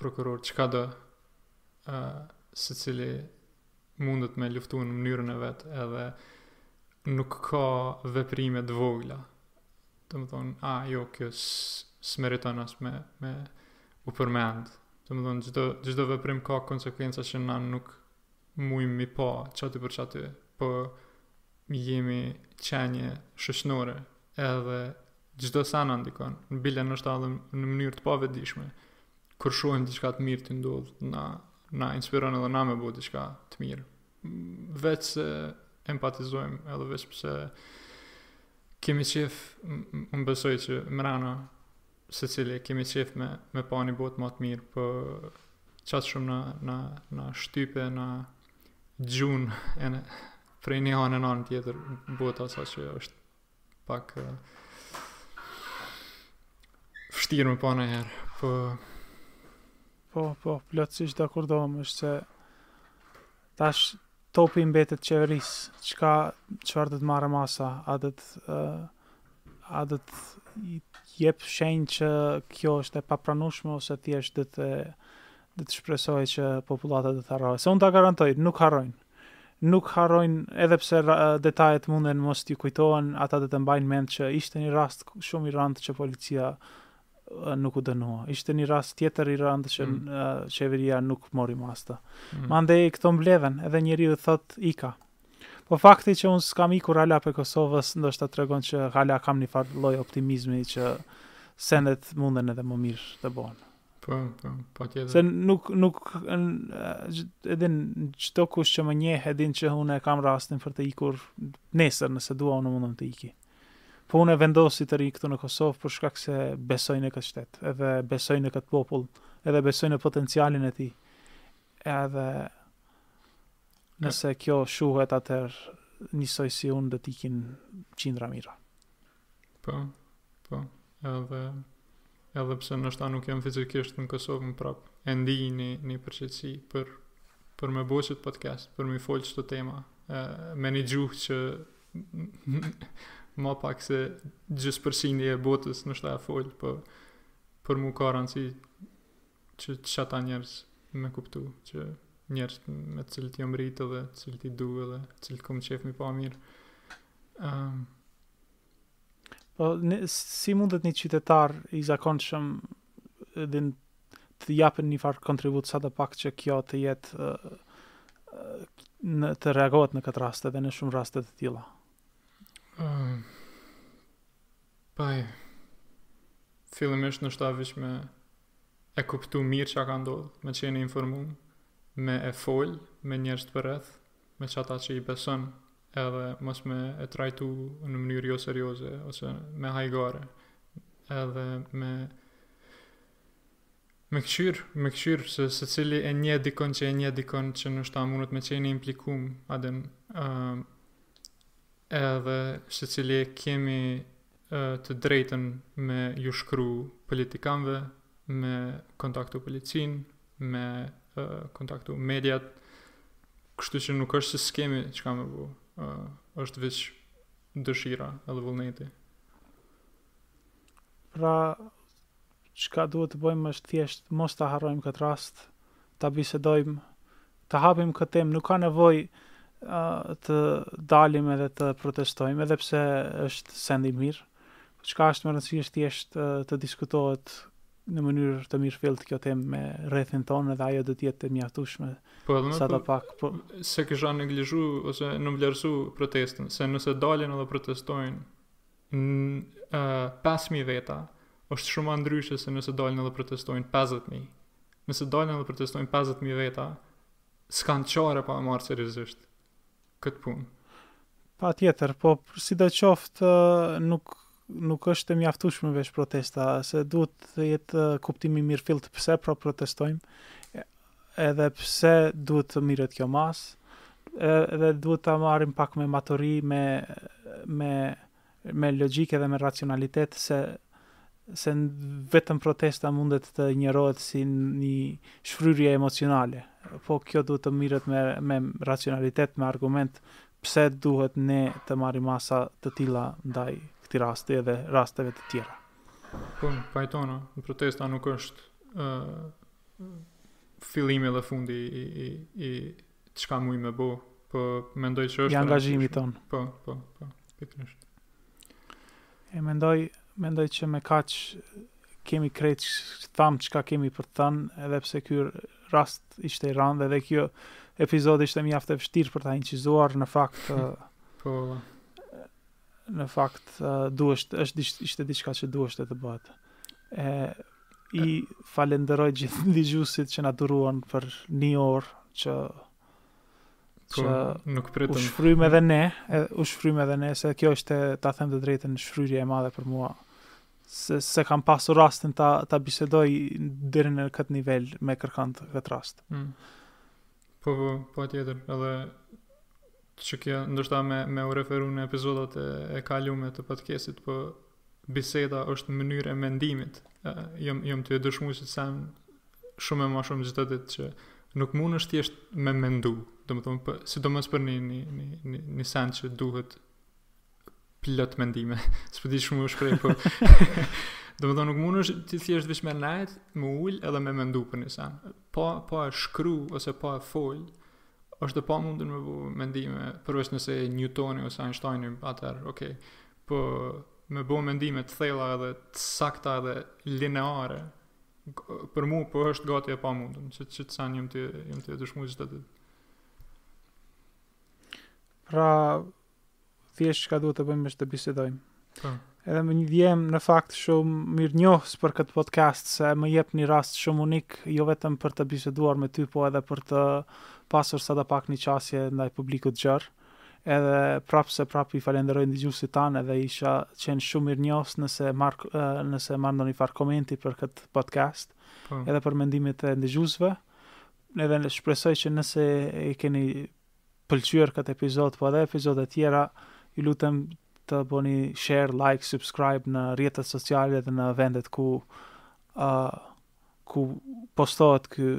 prokuror çkado ë secili mundet me luftu në mënyrën e vet edhe nuk ka veprime të vogla domethonë a jo kjo s'meriton as me, me u përmend domethonë çdo, çdo veprim ka konsekvenca që na nuk mujmë me i pa qaty për qaty, po jemi qenje shoqnore edhe çdo sen na ndikon, bile ndoshta edhe në mënyrë të pavetëdijshme, kur shohim diçka të mirë tu ndodhë, na, na inspiron edhe na me bo diçka të mirë. Veç se empatizojmë edhe veç pse kemi qef, unë besoj që mrena secili kemi qejf me me pa një botë më të mirë, po qaq shumë na na na shtypen në gjunjë e në prej një anë në anë tjetër bota sa që është pak uh, vështirë me pa nëherë, po... Po, po, plotësisht dakordohem se Tash topi i mbetet qeverisë, çka çfarë do të marrë masa, a do të a do të jep shenjë që kjo është e papranueshme ose thjesht do të do të shpresojë që popullata do të harrojë. Se unë ta garantoj, nuk harrojnë. Nuk harrojnë edhe pse detajet munden mos t'i kujtohen, ata do të mbajnë mend që ishte një rast shumë i rëndë që policia nuk u dënua. Ishte një rast tjetër i rëndë që mm. qeveria nuk mori masa. Mm. Mandej këto mbledhen, edhe njeriu thotë ika. Po fakti që unë s'kam ikur hala prej Kosovës, ndoshta tregon që hala kam një farë lloj optimizmi që sendet munden edhe më mirë të bohen. Po, po, po tjetër. Se nuk, nuk, e din, çdokush që më njeh, e din që unë e kam rastin për të ikur nesër, nëse dua unë mundem të iki. Po unë e vendosi të rri këtu në Kosovë për shkak se besoj në këtë shtet, edhe besoj në këtë popull, edhe besoj në potencialin e tij. Edhe nëse kjo shuhet atëherë njësoj si unë do të ikin qindra mija. Po, po, edhe, edhe pse ndoshta nuk jam fizikisht në Kosovë më prapë, e ndi një, një përgjegjësi për, për me bo qët podcast, për me folë qëto tema, e, me një gjuhë që Ma pak se gjysë përqindi e botës ndoshta e folë, për, po për mu ka rëndësi që qata njerëz me kuptu, që njerëz me të cilët jam rritë dhe të cilët i du dhe të cilët kom qejf m'i pa mirë. Um, Po si mundet një qytetar i zakonshëm edhe të japën një farë kontribut sa të pak që kjo të jetë në të reagohet në këtë rast edhe në shumë raste të tilla. Uh, Paj, fillimisht ndoshta veç me e kuptu mirë qa ka ndodhë, me qenë informum, me folë, me njerëz përreth, me qata që i beson edhe mos me e trajtu në mënyrë jo serioze ose me hajgare edhe me me këqyr, me këqyr se secili e njeh dikon që e njeh dikon që ndoshta mundet me qenë i implikum a din uh, edhe secili e kemi uh, të drejtën me ju shkru politikanëve me kontaktu policinë me uh, kontaktu mediat, kështu që nuk është se s'kemi çka me bo, uh, është veç dëshira edhe vullneti. Pra, çka duhet të bëjmë është thjesht, mos ta harrojmë këtë rast, ta bisedojmë, ta hapim këtë temë, nuk ka nevojë uh, të dalim edhe të protestojmë, edhe pse është send i mirë, çka është me rëndësi është thjesht uh, të diskutohet në mënyrë të mirëfilltë kjo temë me rrethin tonë dhe ajo do të jetë e mjaftueshme. Po edhe sa do po, pak po s'e kisha neglizhu ose nënvlerësu protestën, se nëse dalin edhe protestojnë në uh, 5000 veta, është shumë më ndryshe se nëse dalin edhe protestojnë 50000. Nëse dalin edhe protestojnë 50000 veta, s'kanë çare pa e marrë seriozisht. këtë punë. Patjetër, po sidoqoftë nuk nuk është e mjaftueshme veç protesta, se duhet të jetë kuptimi i mirëfilltë pse po protestojmë, edhe pse duhet të merret kjo masë, edhe duhet ta marrim pak me maturi, me me me logjikë dhe me racionalitet se se vetëm protesta mundet të injorohet si një shfryrje emocionale. Po kjo duhet të merret me, me racionalitet, me argument, pse duhet ne të marrim masa të tilla ndaj këtij rasti edhe rasteve të tjera. Po, pajtona, protesta nuk është ë uh, fillimi dhe fundi i i i çka mujë me bo, po mendoj që është... I angazhimit tonë. Po, po, po, pikërisht. E mendoj, mendoj që me kaq kemi krejt thamë çka kemi për të thënë, edhe pse ky rast ishte i randë, edhe kjo epizodë ishte mjaft e vështirë për ta incizuar, në fakt... po, në fakt duhesh është ishte diçka që duheshte të bëhet. E i falenderoj gjithë dëgjuesit që na duruan për një orë që po, që nuk pritëm. U shfrym edhe ne, u shfrym edhe ne se kjo ishte ta them të drejtën shfryrje e madhe për mua. Se s'e kam pasur rastin ta ta bisedoj deri në këtë nivel me kërkënd këtë rast. Mm. Po, po, patjetër, edhe që kjo ndoshta me, me u referu në epizodat e, e kalume të podcastit, po biseda është mënyrë e mendimit. Jom, jom tu e dëshmu këtë sen shumë e ma shumë çdo ditë që nuk mundesh thjesht me mendu, domethonë, për, sidomos për një, një, një, një, një sen që duhet plot mendime. S'po di shumë me shkru po. Domethënë nuk mundesh ti thjesht veç me nejt, me ul edhe me mendu për një sen. S'po e shkru ose s'po e fol, është e pamundur me bo mendime, përveç nëse Newtoni ose Einsteini atëherë, okay. Po me bo mendime të thella edhe të sakta edhe lineare. Për mua po është gati e pamundur, se qit sen jam tu jam tu dëshmuar çdo ditë. Pra, thjesht çka duhet të bëjmë është të bisedojmë. Po. Edhe unë jam në fakt shumë mirënjohës për këtë podcast se më jep një rast shumë unik jo vetëm për të biseduar me ty po edhe për të pasur sado pak një qasje ndaj publikut të gjerë edhe prapëseprapë i falenderoj ndëgjuesit tanë edhe isha qenë shumë mirënjohës nëse marr nëse marr ndonjëfarë komenti për këtë podcast po. edhe për mendimet e edhe në shpresoj që nëse i keni pëlqyer këtë epizod po edhe epizodet tjera ju lutem të bëni share like subscribe në rrjetet sociale dhe në vendet ku uh, ku postohet ky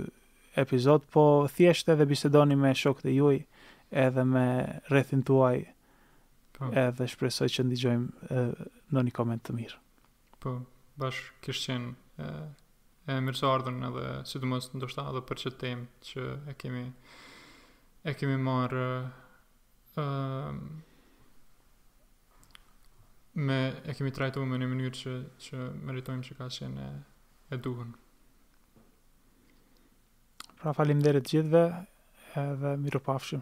epizod po thjesht edhe bisedoni me shokët e juj edhe me rrethin tuaj po. edhe shpresoj që ndigjojmë ndonjë koment të mirë Po, bash kish qenë e, e mirë se ardhur edhe sidomos ndoshta edhe për qit temë që e kemi e kemi marrë e, me e kemi trajtu në një mënyrë që, që meritojmë që ka qenë e, e duhur. Pra faleminderit të gjithëve edhe mirupafshim.